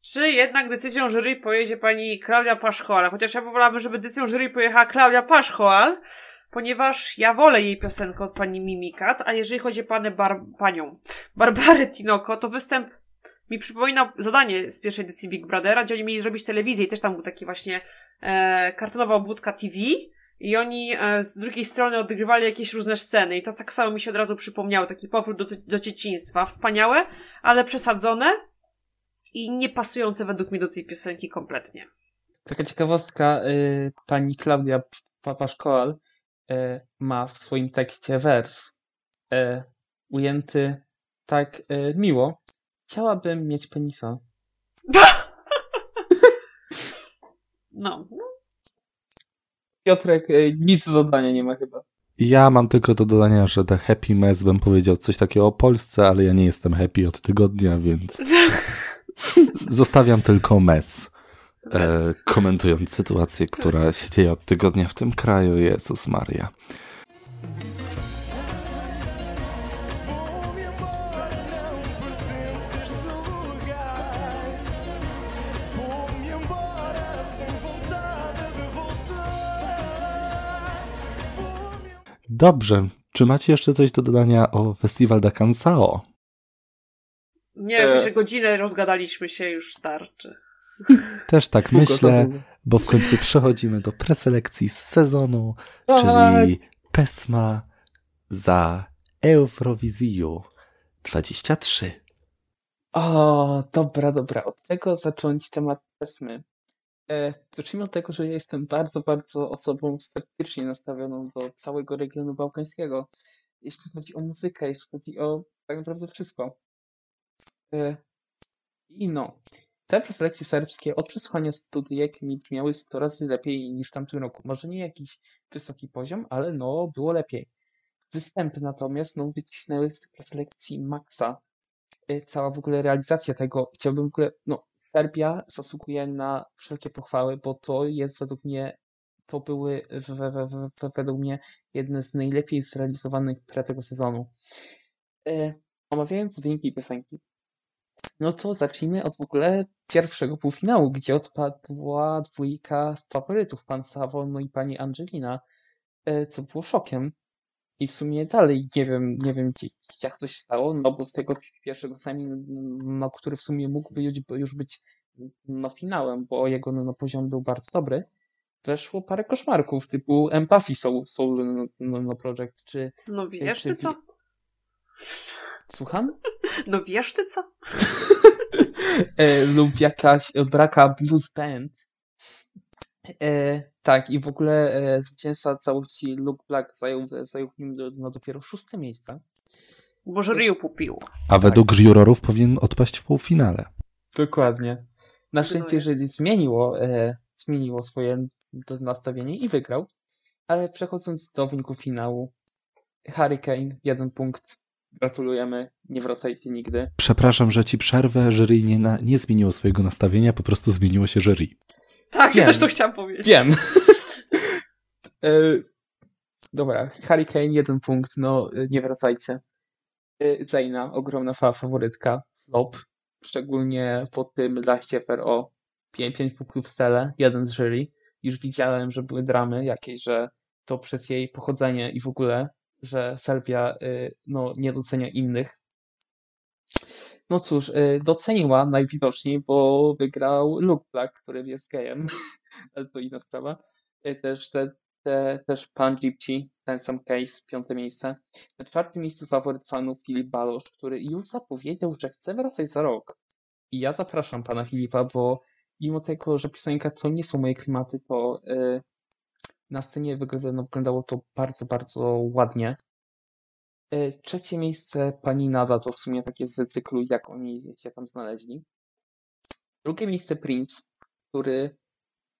Czy jednak decyzją jury pojedzie pani Klaudia Paszchoal? Chociaż ja wolałabym, żeby decyzją jury pojechała Klaudia Paszchoal, ponieważ ja wolę jej piosenkę od pani Mimikat, a jeżeli chodzi o panę bar panią Barbarę Tinoko, to występ mi przypomina zadanie z pierwszej edycji Big Brothera, gdzie oni mieli zrobić telewizję i też tam był taki właśnie e, kartonowa obudka TV i oni e, z drugiej strony odgrywali jakieś różne sceny i to tak samo mi się od razu przypomniało, taki powrót do, do dzieciństwa. Wspaniałe, ale przesadzone i nie pasujące według mnie do tej piosenki kompletnie. Taka ciekawostka, y, pani Klaudia Papaszkoal y, ma w swoim tekście wers y, ujęty tak miło, Chciałabym mieć penisa. No. Piotrek e, nic do dodania nie ma chyba. Ja mam tylko do dodania, że The Happy Mess bym powiedział coś takiego o Polsce, ale ja nie jestem happy od tygodnia, więc zostawiam tylko mess. E, komentując sytuację, która się dzieje od tygodnia w tym kraju. Jezus Maria. Dobrze. Czy macie jeszcze coś do dodania o Festiwal da Cansao? Nie, e... że godzinę rozgadaliśmy się, już starczy. Też tak myślę, bo w końcu przechodzimy do preselekcji z sezonu, tak. czyli PESMA za Eurowizję 23. O, dobra, dobra. Od tego zacząć temat PESMY. E, zacznijmy od tego, że ja jestem bardzo, bardzo osobą sceptycznie nastawioną do całego regionu bałkańskiego, jeśli chodzi o muzykę, jeśli chodzi o tak naprawdę wszystko. E, I no, te preselekcje serbskie od przesłuchania studiek mi brzmiały 100 razy lepiej niż w tamtym roku. Może nie jakiś wysoki poziom, ale no, było lepiej. Występy natomiast, no, wycisnęły z tych preselekcji maksa. E, cała w ogóle realizacja tego, chciałbym w ogóle, no, Serbia zasługuje na wszelkie pochwały, bo to jest według mnie, to były według mnie jedne z najlepiej zrealizowanych pre tego sezonu. E, omawiając wyniki piosenki, no to zacznijmy od w ogóle pierwszego półfinału, gdzie odpadła dwójka faworytów, pan Savo, no i pani Angelina, e, co było szokiem. I w sumie dalej nie wiem, nie wiem jak to się stało, no bo z tego pierwszego sami, no, który w sumie mógłby już być no, finałem, bo jego no, poziom był bardzo dobry, weszło parę koszmarków typu Empathy Soul, Soul no, no, Project, czy... No wiesz czy, ty co? Słucham? No wiesz ty co? e, lub jakaś braka Blues Band. E, tak, i w ogóle e, zwycięzca całości Luke Black zajął, zajął w nim no, dopiero szóste miejsce. Bo Ryu popił. A tak. według jurorów powinien odpaść w półfinale. Dokładnie. Na szczęście, jeżeli zmieniło, e, zmieniło swoje nastawienie i wygrał, ale przechodząc do wyniku finału, Hurricane, jeden punkt, Gratulujemy, nie wracajcie nigdy. Przepraszam, że ci przerwę. Jury nie, na, nie zmieniło swojego nastawienia, po prostu zmieniło się jury. Tak, Wiem. ja też to chciałam powiedzieć. Wiem. e, dobra, Hurricane, jeden punkt, no nie wracajcie. E, Zaina, ogromna fa faworytka, flop, szczególnie po tym Laście FRO. 5, 5 punktów w stele, jeden z jury. Już widziałem, że były dramy jakieś, że to przez jej pochodzenie i w ogóle że Serbia y, no, nie docenia innych. No cóż, y, doceniła najwidoczniej, bo wygrał Luke Black, który jest gejem, ale to inna sprawa. Y, też, te, te, też Pan Gypsy, ten sam case, piąte miejsce. Na czwartym miejscu faworyt fanów Filip Balosz, który już zapowiedział, że chce wracać za rok. I ja zapraszam pana Filipa, bo mimo tego, że piosenka to nie są moje klimaty, to na scenie wyglądało to bardzo, bardzo ładnie. E, trzecie miejsce pani Nada to w sumie takie z cyklu, jak oni się tam znaleźli. Drugie miejsce Prince, który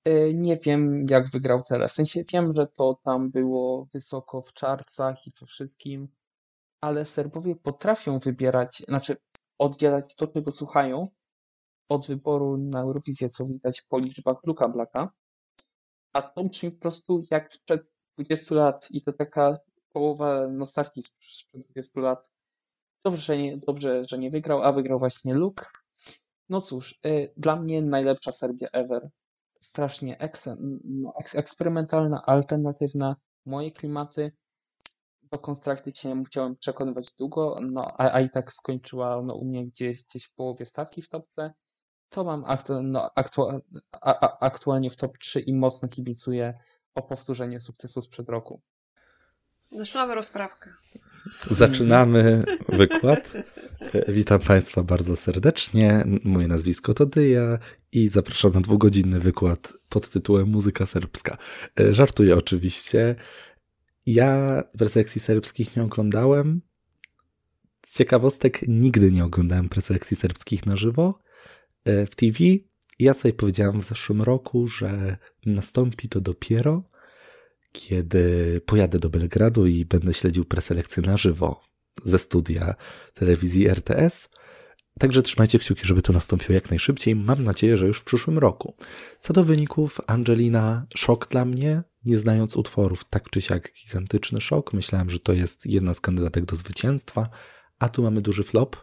e, nie wiem jak wygrał tyle. W sensie wiem, że to tam było wysoko w czarcach i we wszystkim, ale Serbowie potrafią wybierać, znaczy oddzielać to, czego słuchają od wyboru na Eurowizję, co widać po liczbach Luka Blacka a to brzmi po prostu jak sprzed 20 lat i to taka połowa nostalgii sprzed 20 lat. Dobrze, że nie, dobrze, że nie wygrał, a wygrał właśnie Luke. No cóż, y, dla mnie najlepsza Serbia ever. Strasznie eks, no, eks, eksperymentalna, alternatywna, moje klimaty. Do konstrakty się musiałem przekonywać długo, no, a, a i tak skończyła no, u mnie gdzieś, gdzieś w połowie stawki w topce to mam aktu no, aktu a, aktualnie w top 3 i mocno kibicuję o powtórzenie sukcesu sprzed roku. Zaczynamy rozprawkę. Zaczynamy wykład. Witam Państwa bardzo serdecznie. Moje nazwisko to Dyja i zapraszam na dwugodzinny wykład pod tytułem Muzyka serbska. Żartuję oczywiście. Ja presekcji serbskich nie oglądałem. Z ciekawostek nigdy nie oglądałem presekcji serbskich na żywo. E, w TV. Ja sobie powiedziałam w zeszłym roku, że nastąpi to dopiero, kiedy pojadę do Belgradu i będę śledził preselekcję na żywo ze studia telewizji RTS. Także trzymajcie kciuki, żeby to nastąpiło jak najszybciej. Mam nadzieję, że już w przyszłym roku. Co do wyników, Angelina, szok dla mnie. Nie znając utworów, tak czy siak gigantyczny szok. Myślałem, że to jest jedna z kandydatek do zwycięstwa, a tu mamy duży flop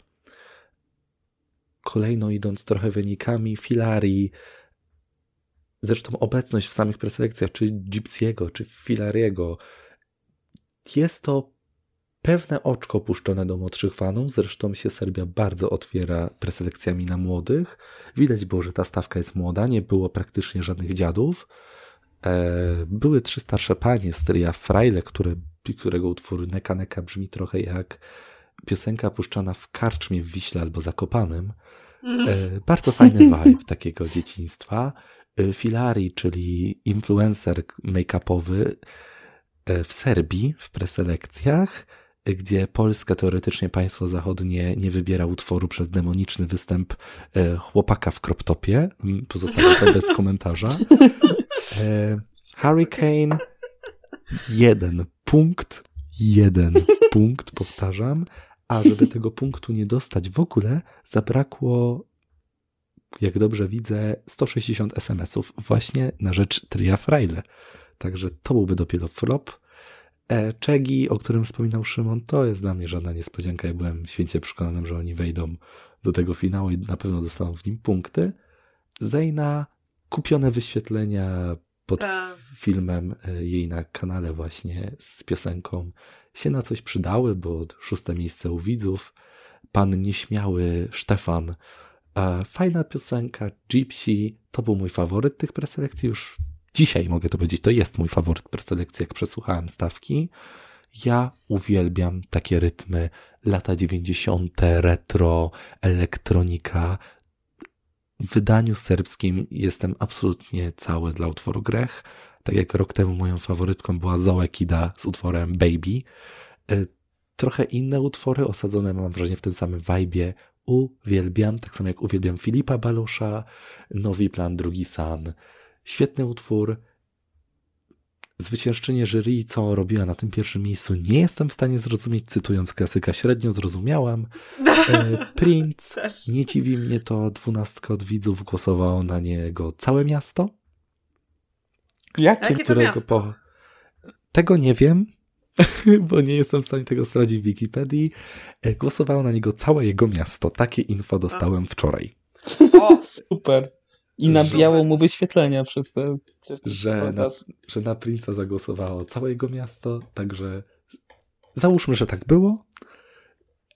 kolejno idąc trochę wynikami Filarii, zresztą obecność w samych preselekcjach, czy Gypsiego, czy Filariego, jest to pewne oczko puszczone do młodszych fanów. Zresztą się Serbia bardzo otwiera preselekcjami na młodych. Widać było, że ta stawka jest młoda, nie było praktycznie żadnych dziadów. E, były trzy starsze panie z tria Frajle, które, którego utwór Neka Neka brzmi trochę jak piosenka puszczana w karczmie w Wiśle albo Zakopanym. E, bardzo fajny vibe takiego dzieciństwa. E, Filari, czyli influencer make-upowy e, w Serbii w preselekcjach, gdzie Polska, teoretycznie państwo zachodnie, nie wybiera utworu przez demoniczny występ chłopaka w kroptopie. Mm, pozostawię to bez komentarza. Hurricane, jeden punkt, jeden punkt, powtarzam. A żeby tego punktu nie dostać w ogóle, zabrakło, jak dobrze widzę, 160 SMS-ów właśnie na rzecz Tria Fraile. Także to byłby dopiero flop. E, Czegi, o którym wspominał Szymon, to jest dla mnie żadna niespodzianka. Ja byłem święcie przekonany, że oni wejdą do tego finału i na pewno dostaną w nim punkty. Zejna, kupione wyświetlenia pod Ta. filmem e, jej na kanale właśnie z piosenką się na coś przydały, bo szóste miejsce u widzów. Pan nieśmiały Stefan. Fajna piosenka, Gypsy, to był mój faworyt tych preselekcji już dzisiaj mogę to powiedzieć, to jest mój faworyt preselekcji, jak przesłuchałem stawki. Ja uwielbiam takie rytmy lata 90., retro, elektronika. W wydaniu serbskim jestem absolutnie cały dla utworu Grech. Tak jak rok temu moją faworytką była Zoe Kida z utworem Baby. E, trochę inne utwory osadzone mam wrażenie w tym samym vibe. Uwielbiam, tak samo jak uwielbiam Filipa Balosza, Nowy Plan, Drugi San. Świetny utwór. Zwyciężczynie jury, co robiła na tym pierwszym miejscu, nie jestem w stanie zrozumieć, cytując klasyka, średnio zrozumiałam. E, Prince, nie dziwi mnie to, dwunastka od widzów głosowało na niego całe miasto. Jakie? Jakie którego miasto? po... Tego nie wiem, bo nie jestem w stanie tego sprawdzić w Wikipedii. E, głosowało na niego całe jego miasto. Takie info dostałem wczoraj. O, super. I nabijało mu wyświetlenia przez te. Przez że, na, że na Prince'a zagłosowało całe jego miasto, także załóżmy, że tak było.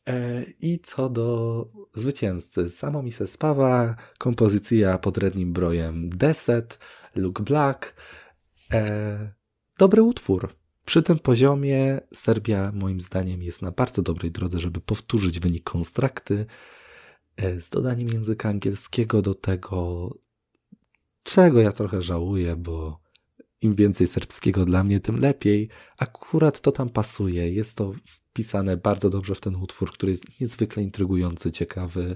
E, I co do zwycięzcy, samo mi se spawa, kompozycja pod rednim brojem Deset, Luke Black. E, dobry utwór. Przy tym poziomie Serbia moim zdaniem jest na bardzo dobrej drodze, żeby powtórzyć wynik konstrakty e, z dodaniem języka angielskiego do tego czego ja trochę żałuję, bo im więcej serbskiego dla mnie, tym lepiej. Akurat to tam pasuje. Jest to wpisane bardzo dobrze w ten utwór, który jest niezwykle intrygujący, ciekawy.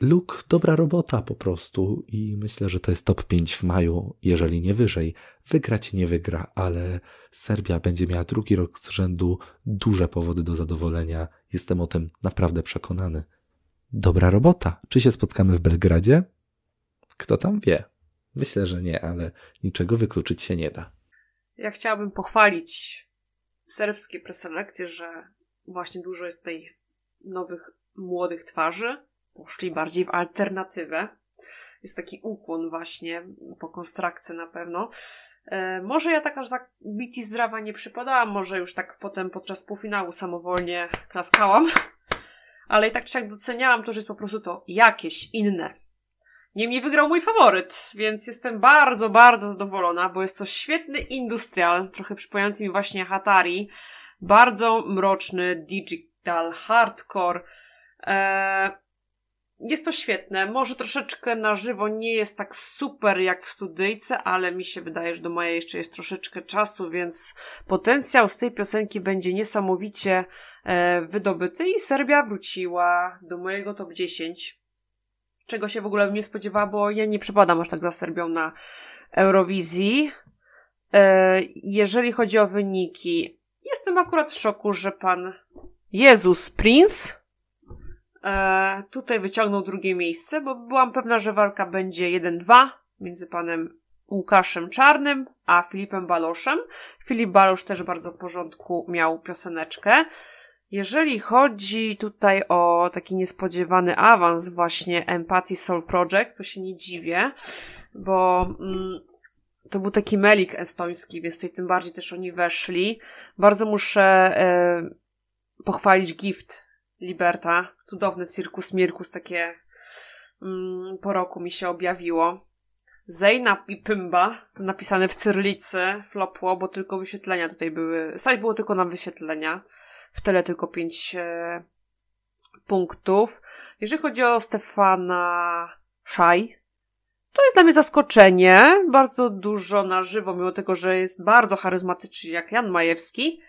Luke, dobra robota po prostu i myślę, że to jest top 5 w maju, jeżeli nie wyżej. Wygrać nie wygra, ale Serbia będzie miała drugi rok z rzędu duże powody do zadowolenia. Jestem o tym naprawdę przekonany. Dobra robota. Czy się spotkamy w Belgradzie? Kto tam wie? Myślę, że nie, ale niczego wykluczyć się nie da. Ja chciałabym pochwalić serbskie preselekcje, że właśnie dużo jest tutaj nowych, młodych twarzy. Poszli bardziej w alternatywę. Jest taki ukłon właśnie po konstrakcji na pewno. E, może ja tak aż za biti zdrawa nie przypadałam, może już tak potem podczas półfinału samowolnie klaskałam, ale i tak czy jak doceniałam to, że jest po prostu to jakieś inne. Niemniej wygrał mój faworyt, więc jestem bardzo, bardzo zadowolona, bo jest to świetny industrial, trochę przypominający mi właśnie Hatari. Bardzo mroczny, digital, hardcore. Eee, jest to świetne. Może troszeczkę na żywo nie jest tak super jak w studyjce, ale mi się wydaje, że do mojej jeszcze jest troszeczkę czasu, więc potencjał z tej piosenki będzie niesamowicie e, wydobyty i Serbia wróciła do mojego top 10 czego się w ogóle bym nie spodziewała, bo ja nie przepadam aż tak za Serbią na Eurowizji. E, jeżeli chodzi o wyniki, jestem akurat w szoku, że pan Jezus Prince e, tutaj wyciągnął drugie miejsce, bo byłam pewna, że walka będzie 1-2 między panem Łukaszem Czarnym a Filipem Baloszem. Filip Balosz też bardzo w porządku miał pioseneczkę. Jeżeli chodzi tutaj o taki niespodziewany awans właśnie Empathy Soul Project, to się nie dziwię, bo mm, to był taki melik estoński, więc tutaj tym bardziej też oni weszli. Bardzo muszę e, pochwalić Gift Liberta. Cudowny cirkus Mirkus, takie mm, po roku mi się objawiło. Zejna i Pymba, napisane w cyrlicy, flopło, bo tylko wyświetlenia tutaj były. Saj było tylko na wyświetlenia w tyle tylko 5 e, punktów. Jeżeli chodzi o Stefana Szaj, to jest dla mnie zaskoczenie. Bardzo dużo na żywo, mimo tego, że jest bardzo charyzmatyczny jak Jan Majewski.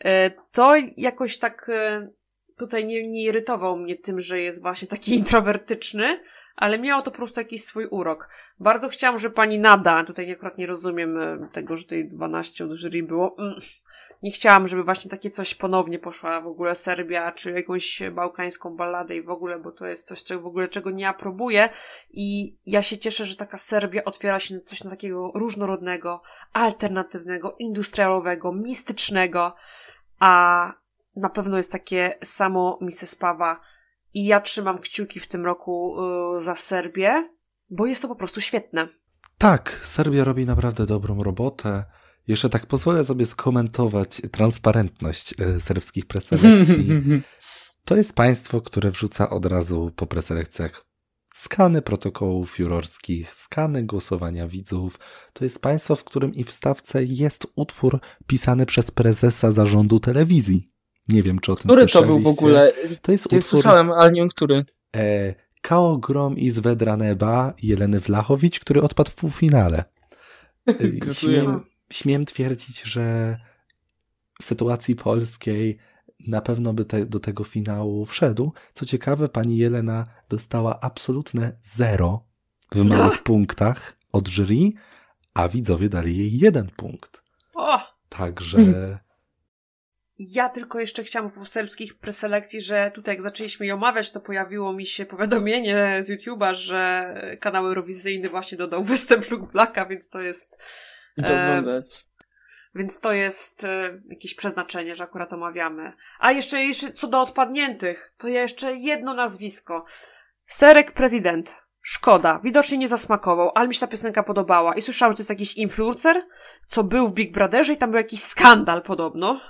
E, to jakoś tak e, tutaj nie, nie irytował mnie tym, że jest właśnie taki introwertyczny, ale miało to po prostu jakiś swój urok. Bardzo chciałam, że pani Nada, tutaj akurat nie rozumiem e, tego, że tej 12 od jury było, mm, nie chciałam, żeby właśnie takie coś ponownie poszła w ogóle Serbia, czy jakąś bałkańską balladę i w ogóle, bo to jest coś, czego w ogóle czego nie aprobuję i ja się cieszę, że taka Serbia otwiera się na coś na takiego różnorodnego, alternatywnego, industrialowego, mistycznego, a na pewno jest takie samo Mrs. Pawa i ja trzymam kciuki w tym roku yy, za Serbię, bo jest to po prostu świetne. Tak, Serbia robi naprawdę dobrą robotę. Jeszcze tak pozwolę sobie skomentować transparentność y, serbskich preselekcji. To jest państwo, które wrzuca od razu po preselekcjach skany protokołów jurorskich, skany głosowania widzów. To jest państwo, w którym i w stawce jest utwór pisany przez prezesa zarządu telewizji. Nie wiem, czy o tym Który to był w ogóle? To jest nie utwór... słyszałem, ale nie wiem, który. E, Kao Grom i Zvedra Neba Jeleny Wlachowicz, który odpadł w półfinale. E, śmiem, śmiem twierdzić, że w sytuacji polskiej na pewno by te, do tego finału wszedł. Co ciekawe, pani Jelena dostała absolutne zero w małych punktach od jury, a widzowie dali jej jeden punkt. O! Także ja tylko jeszcze chciałam po serbskich preselekcji, że tutaj jak zaczęliśmy je omawiać, to pojawiło mi się powiadomienie z YouTube'a, że kanał Eurowizyjny właśnie dodał występ Luke Blacka, więc to jest... Co oglądać. Więc to jest e, jakieś przeznaczenie, że akurat omawiamy. A jeszcze, jeszcze co do odpadniętych, to ja jeszcze jedno nazwisko. Serek Prezydent. Szkoda, widocznie nie zasmakował, ale mi się ta piosenka podobała. I słyszałam, że to jest jakiś influencer, co był w Big Brotherze i tam był jakiś skandal podobno.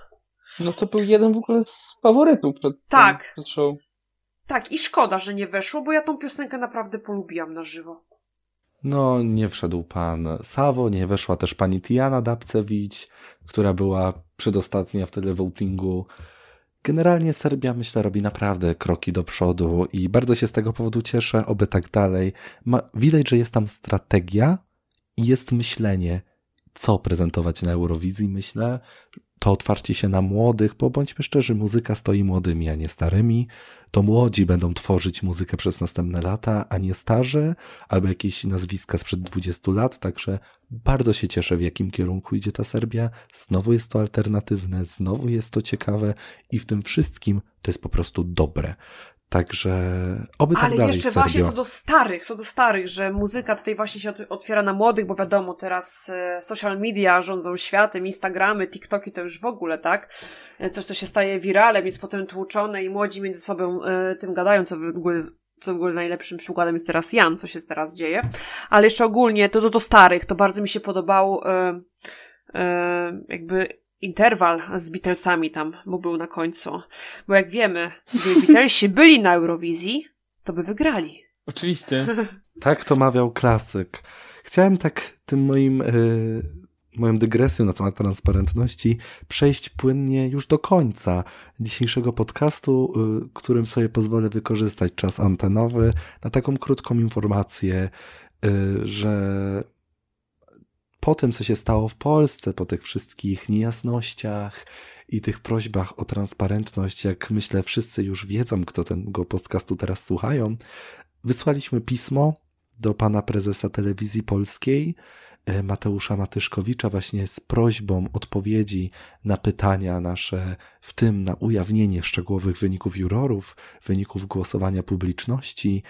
No to był jeden w ogóle z faworytów przed, tak. przed show. Tak, i szkoda, że nie weszło, bo ja tą piosenkę naprawdę polubiłam na żywo. No, nie wszedł pan Sawo, nie weszła też pani Tiana Dabcewicz, która była przedostatnia wtedy w votingu. Generalnie Serbia, myślę, robi naprawdę kroki do przodu i bardzo się z tego powodu cieszę, oby tak dalej. Ma, widać, że jest tam strategia i jest myślenie, co prezentować na Eurowizji, myślę to otwarcie się na młodych, bo bądźmy szczerzy, muzyka stoi młodymi, a nie starymi. To młodzi będą tworzyć muzykę przez następne lata, a nie starzy, albo jakieś nazwiska sprzed 20 lat. Także bardzo się cieszę, w jakim kierunku idzie ta Serbia. Znowu jest to alternatywne, znowu jest to ciekawe i w tym wszystkim to jest po prostu dobre. Także oby tak Ale dalej, jeszcze właśnie co do starych, co do starych, że muzyka tutaj właśnie się otwiera na młodych, bo wiadomo, teraz e, social media rządzą światem, Instagramy, TikToki to już w ogóle, tak? E, coś, co się staje wiralem, jest potem tłuczone i młodzi między sobą e, tym gadają, co w ogóle co w ogóle najlepszym przykładem jest teraz Jan, co się teraz dzieje. Ale jeszcze ogólnie, to co do starych, to bardzo mi się podobał e, e, jakby interwal z Beatlesami tam, bo był na końcu. Bo jak wiemy, gdyby Beatlesi byli na Eurowizji, to by wygrali. Oczywiście. Tak to mawiał klasyk. Chciałem tak tym moim, yy, moją dygresją na temat transparentności przejść płynnie już do końca dzisiejszego podcastu, yy, którym sobie pozwolę wykorzystać czas antenowy na taką krótką informację, yy, że po tym, co się stało w Polsce, po tych wszystkich niejasnościach i tych prośbach o transparentność, jak myślę, wszyscy już wiedzą, kto tego podcastu teraz słuchają, wysłaliśmy pismo do pana prezesa telewizji polskiej, e, Mateusza Matyszkowicza, właśnie z prośbą odpowiedzi na pytania nasze, w tym na ujawnienie szczegółowych wyników jurorów, wyników głosowania publiczności,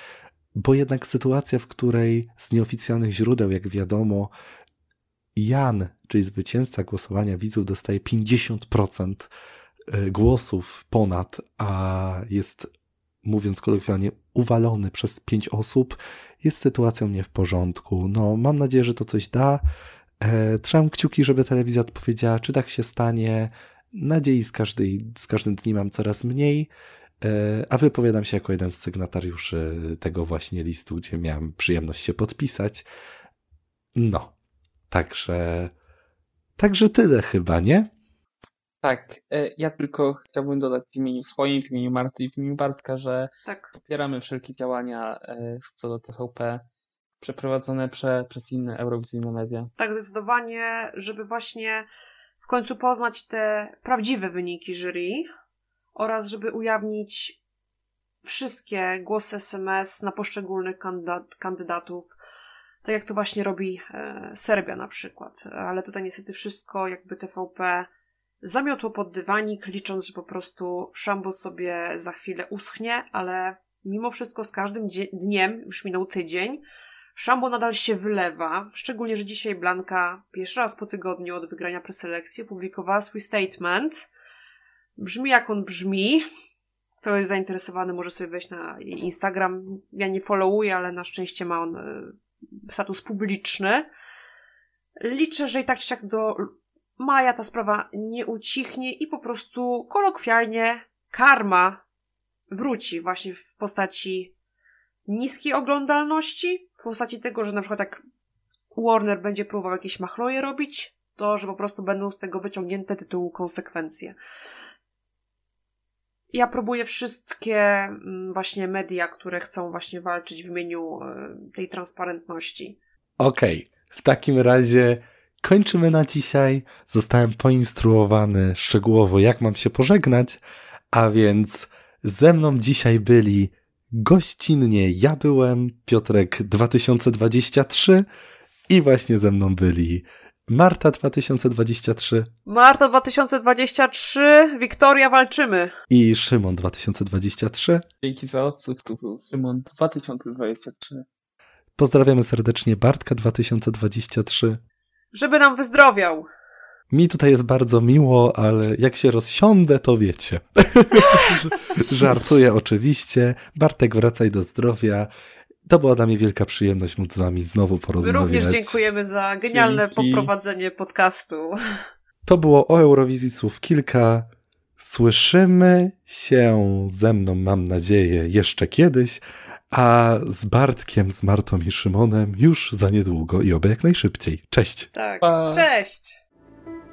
bo jednak sytuacja, w której z nieoficjalnych źródeł, jak wiadomo, Jan, czyli zwycięzca głosowania widzów, dostaje 50% e, głosów ponad, a jest, mówiąc kolokwialnie, uwalony przez pięć osób, jest sytuacją nie w porządku. No, mam nadzieję, że to coś da. E, trzymam kciuki, żeby telewizja odpowiedziała, czy tak się stanie. Nadziei z, każdej, z każdym dniem mam coraz mniej. E, a wypowiadam się jako jeden z sygnatariuszy tego właśnie listu, gdzie miałem przyjemność się podpisać. No, Także, także tyle chyba, nie? Tak, e, ja tylko chciałbym dodać w imieniu swoim, w imieniu Marty i w imieniu Bartka, że tak. popieramy wszelkie działania e, co do TVP przeprowadzone prze, przez inne eurowizyjne media. Tak, zdecydowanie, żeby właśnie w końcu poznać te prawdziwe wyniki jury oraz żeby ujawnić wszystkie głosy SMS na poszczególnych kandydat, kandydatów, tak jak to właśnie robi e, Serbia na przykład. Ale tutaj niestety wszystko jakby TVP zamiotło pod dywanik, licząc, że po prostu szambo sobie za chwilę uschnie, ale mimo wszystko z każdym dniem, już minął tydzień, szambo nadal się wylewa, szczególnie, że dzisiaj Blanka pierwszy raz po tygodniu od wygrania preselekcji opublikowała swój statement. Brzmi jak on brzmi. Kto jest zainteresowany, może sobie wejść na Instagram. Ja nie followuję, ale na szczęście ma on e, status publiczny. Liczę, że i tak czy siak do maja ta sprawa nie ucichnie i po prostu kolokwialnie karma wróci właśnie w postaci niskiej oglądalności, w postaci tego, że na przykład jak Warner będzie próbował jakieś machloje robić, to że po prostu będą z tego wyciągnięte tytułu konsekwencje. Ja próbuję wszystkie mm, właśnie media, które chcą właśnie walczyć w imieniu e, tej transparentności. Okej, okay. w takim razie kończymy na dzisiaj. Zostałem poinstruowany szczegółowo, jak mam się pożegnać, a więc ze mną dzisiaj byli gościnnie ja byłem, Piotrek 2023 i właśnie ze mną byli Marta 2023. Marta 2023, Wiktoria walczymy. I Szymon 2023. Dzięki za odsłuch, tu był Szymon 2023. Pozdrawiamy serdecznie Bartka 2023. Żeby nam wyzdrowiał. Mi tutaj jest bardzo miło, ale jak się rozsiądę, to wiecie. Żartuję oczywiście. Bartek, wracaj do zdrowia. To była dla mnie wielka przyjemność móc z wami znowu porozmawiać. My również dziękujemy za genialne Dzięki. poprowadzenie podcastu. To było o Eurowizji słów kilka. Słyszymy się ze mną, mam nadzieję, jeszcze kiedyś, a z Bartkiem, z Martą i Szymonem już za niedługo i oby jak najszybciej. Cześć. Tak, pa. cześć.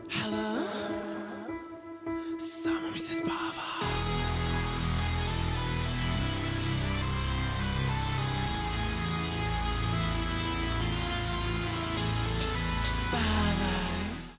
Hello?